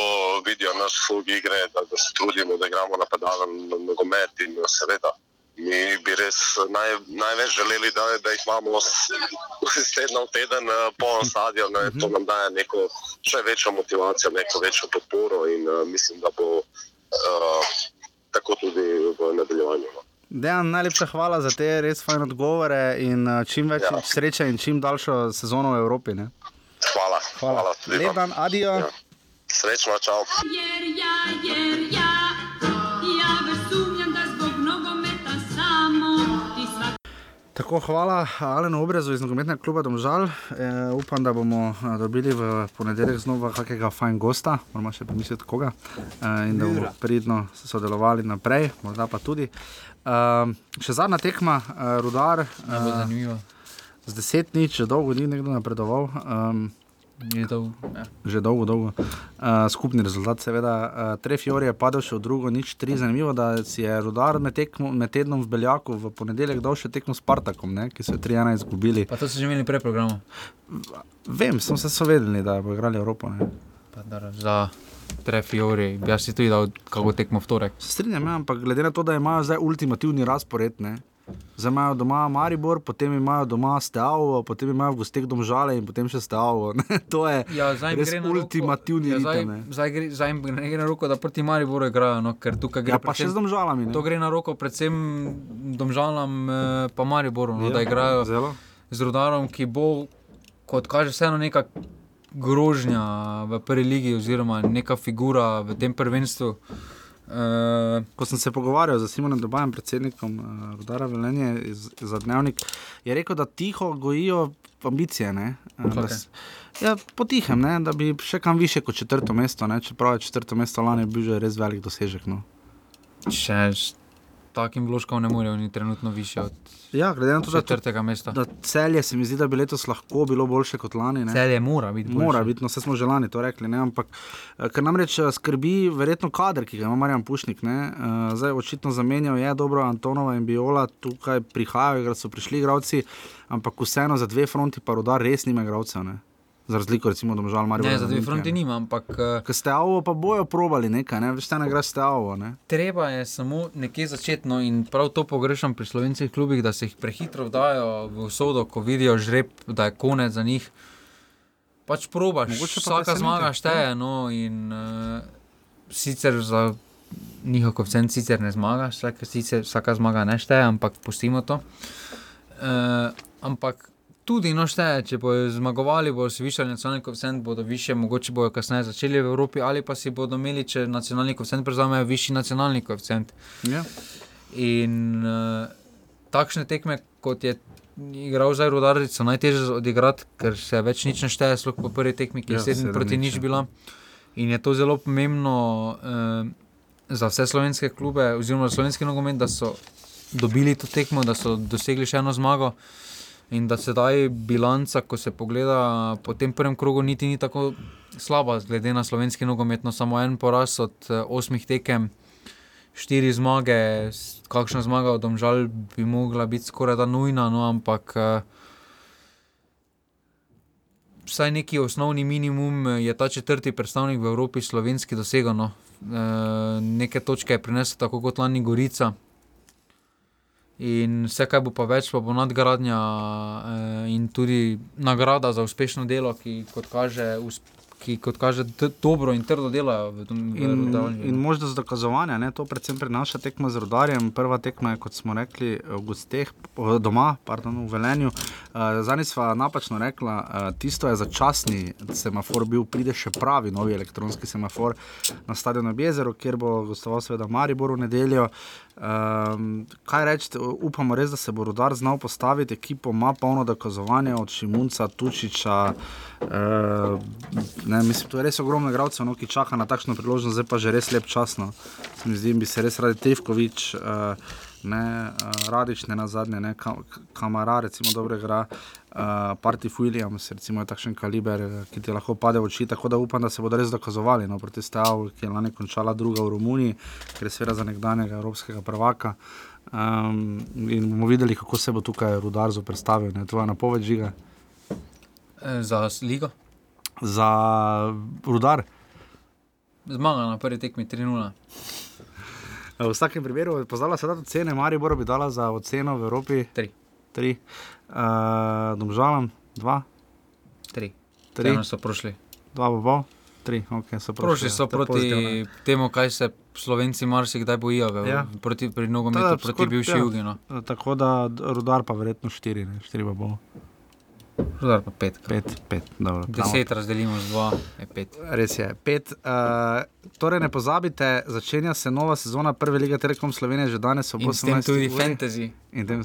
vidijo, naš slog igre, da, da se trudimo, da igramo napadalen nogomet in seveda. Mi bi res naj, največ želeli, da, da jih imamo iz tedna v teden eh, poln stadion. ne. To nam daje neko še večjo motivacijo, neko večjo podporo in uh, mislim, da bo uh, tako tudi v nadaljevanju. no. Dejan, najlepša hvala za te res fajn odgovore in eh, čim več ja. Sreče in čim daljšo sezono v Evropi. Ne? Hvala. Hvala. tudi Lep vam. dan, adijo. Ja. Srečno, čau. Jer ja, jer ja, ja Tako, hvala Alenu Obrezu iz nogometnega kluba Domžal. E, upam, da bomo a, dobili v ponedeljek znova kakega fajn gosta, moramo še pomisliti koga. E, in da bomo pridno sodelovali naprej, morda pa tudi. E, še zadnja tekma, e, Rudar, e, z deset nič, dolgo ni nekdo napredoval. E, To, ja. Že dolgo, dolgo. Uh, skupni rezultat, seveda. Uh, Trefior je padel še v drugo, nič tri. Zanimivo, da si je rudar med, tekmo, med tednom v Beljaku v ponedeljek dal še tekmo s Spartakom, ne, ki so jo 3-1 izgubili. Pa to so že imeli prej programu. Vem, sem se so vedeli, da bo igrali Evropo. Ne. Pa da za Trefiori, bi jaz si tudi dal kako tekmo v torek. Se strinjam, ja, ampak glede na to, da imajo zdaj ultimativni razpored. Ne. Zdaj imajo doma Maribor, potem imajo doma Steavo, potem imajo v gosteh domžale in potem še Steavo. To je Ja, res ultimativni ja, zdaj, ritem. zdaj, gre, zdaj jim gre na roko, da proti Mariboru igrajo, no, ker tukaj gre Ja, pa še z predvsem- domžalami. ne. To gre na roko predvsem Domžalam, eh, pa Mariboru, no, ja, da igrajo Zelo. z Rudarom, ki bo, kot kaže, vseeno neka grožnja v prvi ligi, oziroma neka figura v tem prvenstvu. Uh, Ko sem se pogovarjal z Simonom Dobajem, predsednikom uh, Rudara Velenje iz, za dnevnik, je rekel, da tiho gojijo ambicije. Ne? Eh, da Ja, potihem, ne? da bi še kam više kot četrto mesto. Ne? Čeprav je četrto mesto lani bil že res velik dosežek. No. še takim vložkom ne morejo, ni trenutno više od Ja, glede na to, da, četrtega mesta. da celje se mi zdi, da bi letos lahko bilo boljše kot lani. Ne? Celje mora biti. Mora boljše. biti, no vse smo že lani to rekli, ne? ampak eh, ker namreč eh, skrbi verjetno kader, ki ga ima Marjan Pušnik. Ne? Eh, Zdaj očitno zamenjal je dobro Antonova in Biola, tukaj prihajajo, igra- so prišli igravci, ampak vseeno za dve fronti pa rodar res nima igravcev. Za razliko recimo od Žal Marija. Ne, za dve fronti nima, ampak uh, Ker ste avo, pa bojo probali nekaj, ne? veš, ta ne gre ste avo. Ne? treba je samo nekje začeti. No, in prav to pogrešam pri slovencih klubih, da se jih prehitro vdajo v usodo, ko vidijo žreb, da je konec za njih. Pač probaš, Mogoče pa vsaka zmaga šteje. No, in uh, sicer za njihov koeficient sicer ne zmagaš, vsaka, sicer, vsaka zmaga ne šteje, ampak pustimo to. Uh, ampak tudi no šteje, če bodo zmagovali, bodo si višali nacionalni koeficient, bodo više, mogoče bodo kasneje začeli v Evropi, ali pa si bodo imeli, če nacionalni koeficient prevzamejo, višji nacionalni koeficient. Ja. In uh, takšne tekme, kot je igral zdaj Rudaric, so najtežje odigrati, ker se več nič ne šteje, sploh po prvi tekmi, ki je Ja, 7 sedem proti nič, ja. bila. In je to zelo pomembno uh, za vse slovenske klube, oziroma za slovenski nogomet, da so dobili to tekmo, da so dosegli še eno zmago. In da sedaj bilanca, ko se pogleda po tem prvem krogu, niti ni tako slaba, glede na slovenski nogomet. No, samo en poraz od eh, osmih tekem, štiri zmage, kakšna zmaga od Domžal bi mogla biti skoraj da nujna, no, ampak eh, vsaj neki osnovni minimum eh, je ta četrti predstavnik v Evropi, slovenski, dosegel. No. Eh, Neke točke je prinesel tako kot lani Gorica. In vse, kar bo pa več, pa bo nadgradnja eh, in tudi nagrada za uspešno delo, ki kot kaže, ki, kot kaže dobro in trdo delajo v tem In, Rudarju. in možnost dokazovanja, ne, to predvsem prinaša tekma z rodarjem. Prva tekma je, kot smo rekli, v gosteh, doma, pardon, v Velenju. Uh, Zadnji sva napačno rekla, uh, tisto je začasni semafor, bil pride še pravi novi elektronski semafor na stadionu Jezero, kjer bo gostoval seveda Maribor v nedeljo. Um, kaj reči, upamo res, da se bo rodar znal postaviti, ekipo ima polno dokazovanja od Šimunca, Tučiča. Uh, ne, mislim, to je res ogromno igralcev, no, ki čaka na takšno priložnost, zdaj pa že res lep čas. No. Se mi zdi, bi se res radi Tevkovič, uh, ne, uh, Radič, ne na zadnje, ne, Ka- Kamara, recimo, dobro igra. Uh, Parti Williams, recimo, je takšen kaliber, eh, ki ti lahko pade v oči. Tako da upam, da se bodo res dokazovali no, proti Steavu, ki je lani končala druga v Romuniji, ker je seveda za nekdanjega evropskega prvaka. Um, in bomo videli, kako se bo tukaj Rudar zoprstavil. ne. Tvoja napoved žiga Eh, Za ligo. za Rudar. Zmaga na prvi tekmi 3-0. V vsakem primeru, poznala se da ocene, Maribor bi dala za oceno v Evropi Tri. 3, uh, Domžalam 2, 3. 3, Treno so prošli. 2 bo bol, 3, ok, so Prošli so to je pozitivno. proti temu, kaj se Slovenci marsikdaj bojijo, v, Ja. ja. proti, pri nogometu, Tada, proti bivši ja. jugi. No. Eh, Tako da Rudar pa verjetno 4, ne, 4 bo bol, Rudar pa pet. 5, 5, dobro. tamo. Deset razdelimo z dva, je pet. Res je, pet. Uh, torej, ne pozabite, začenja se nova sezona Prve lige Telekom Slovenije, že danes ob In s tem 18. tudi uri. fantasy. In tem,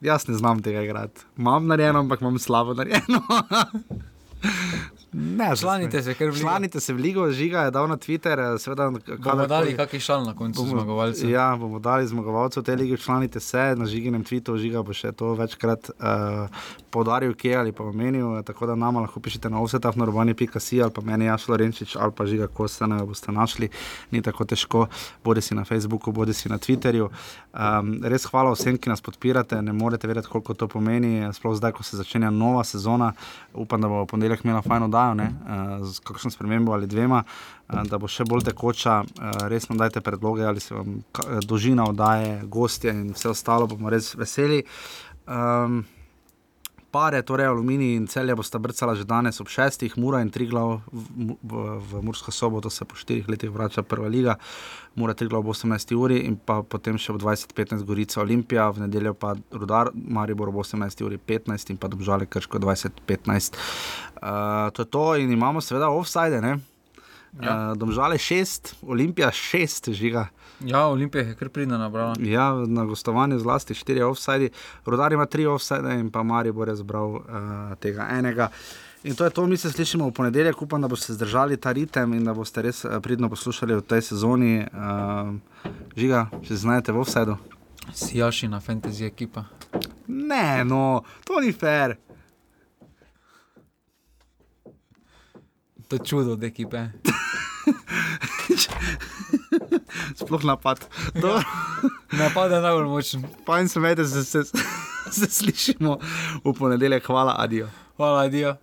jaz ne znam tega igrati. Imam narejeno, ampak imam slabo narejeno. ne, Članite se, ker. Članite se v ligo, žiga je dal na Twitter. eh, Seveda, Bomo dali kakšen šal na koncu zmagovalcev. Ja, bomo dali zmagovalcev te lige, članite se na žiginem tweetu, žiga bo še to večkrat uh, poudaril, kje ali pa omenil. eh, Tako da nama lahko pišete na offsetafnorobani.si ali pa meni Jaš Lorenčič ali pa žiga Kostane, boste našli. Ni tako težko, bodi si na Facebooku, bodi si na Twitterju. Um, res hvala vsem, ki nas podpirate, ne morete vedeti, koliko to pomeni, sploh zdaj, ko se začenja nova sezona. Upam, da bo v ponedeljek imela fajn oddajo, ne, uh, z kakšno spremembo ali dvema. eh, Da bo še bolj tekoča, eh, res nam dajte predloge, ali se vam eh, dolžina oddaje, gostje in vse ostalo, bomo res veseli. Um, pare, torej Aluminij in celje bosta brcala že danes ob šestih, Mura in Triglav v, v, v, v Mursko soboto se po štirih letih vrača prva liga, Mura Triglav ob 18 uri in pa potem še ob 20.15 Gorica Olimpija, v nedeljo pa Rudar, Maribor ob 18 uri 15 in pa Dobžale Krško 20.15. Uh, to je to in imamo seveda offside, ne? Ja. Uh, domžale šest, Olimpija šest, žiga. Ja, Olimpija je kar pridna nabrala. Ja, na gostovanju zlasti štiri offside, rodar ima tri offside in pa Maribor je zbral uh, tega enega. In to je to, mi se slišimo v ponedeljek, upam, da boste zdržali ta ritem in da boste res eh, pridno poslušali v tej sezoni. Uh, žiga, če znajdete v offsajdu. Sijaši na fantasy ekipa. Ne, no, to ni fair. To je čudo od ekipe. Sploh napad. Ja. Napad je najbolj močen. Fajn se me, da se, se, se slišimo v ponedeljek. Hvala, adijo. Hvala, Dio.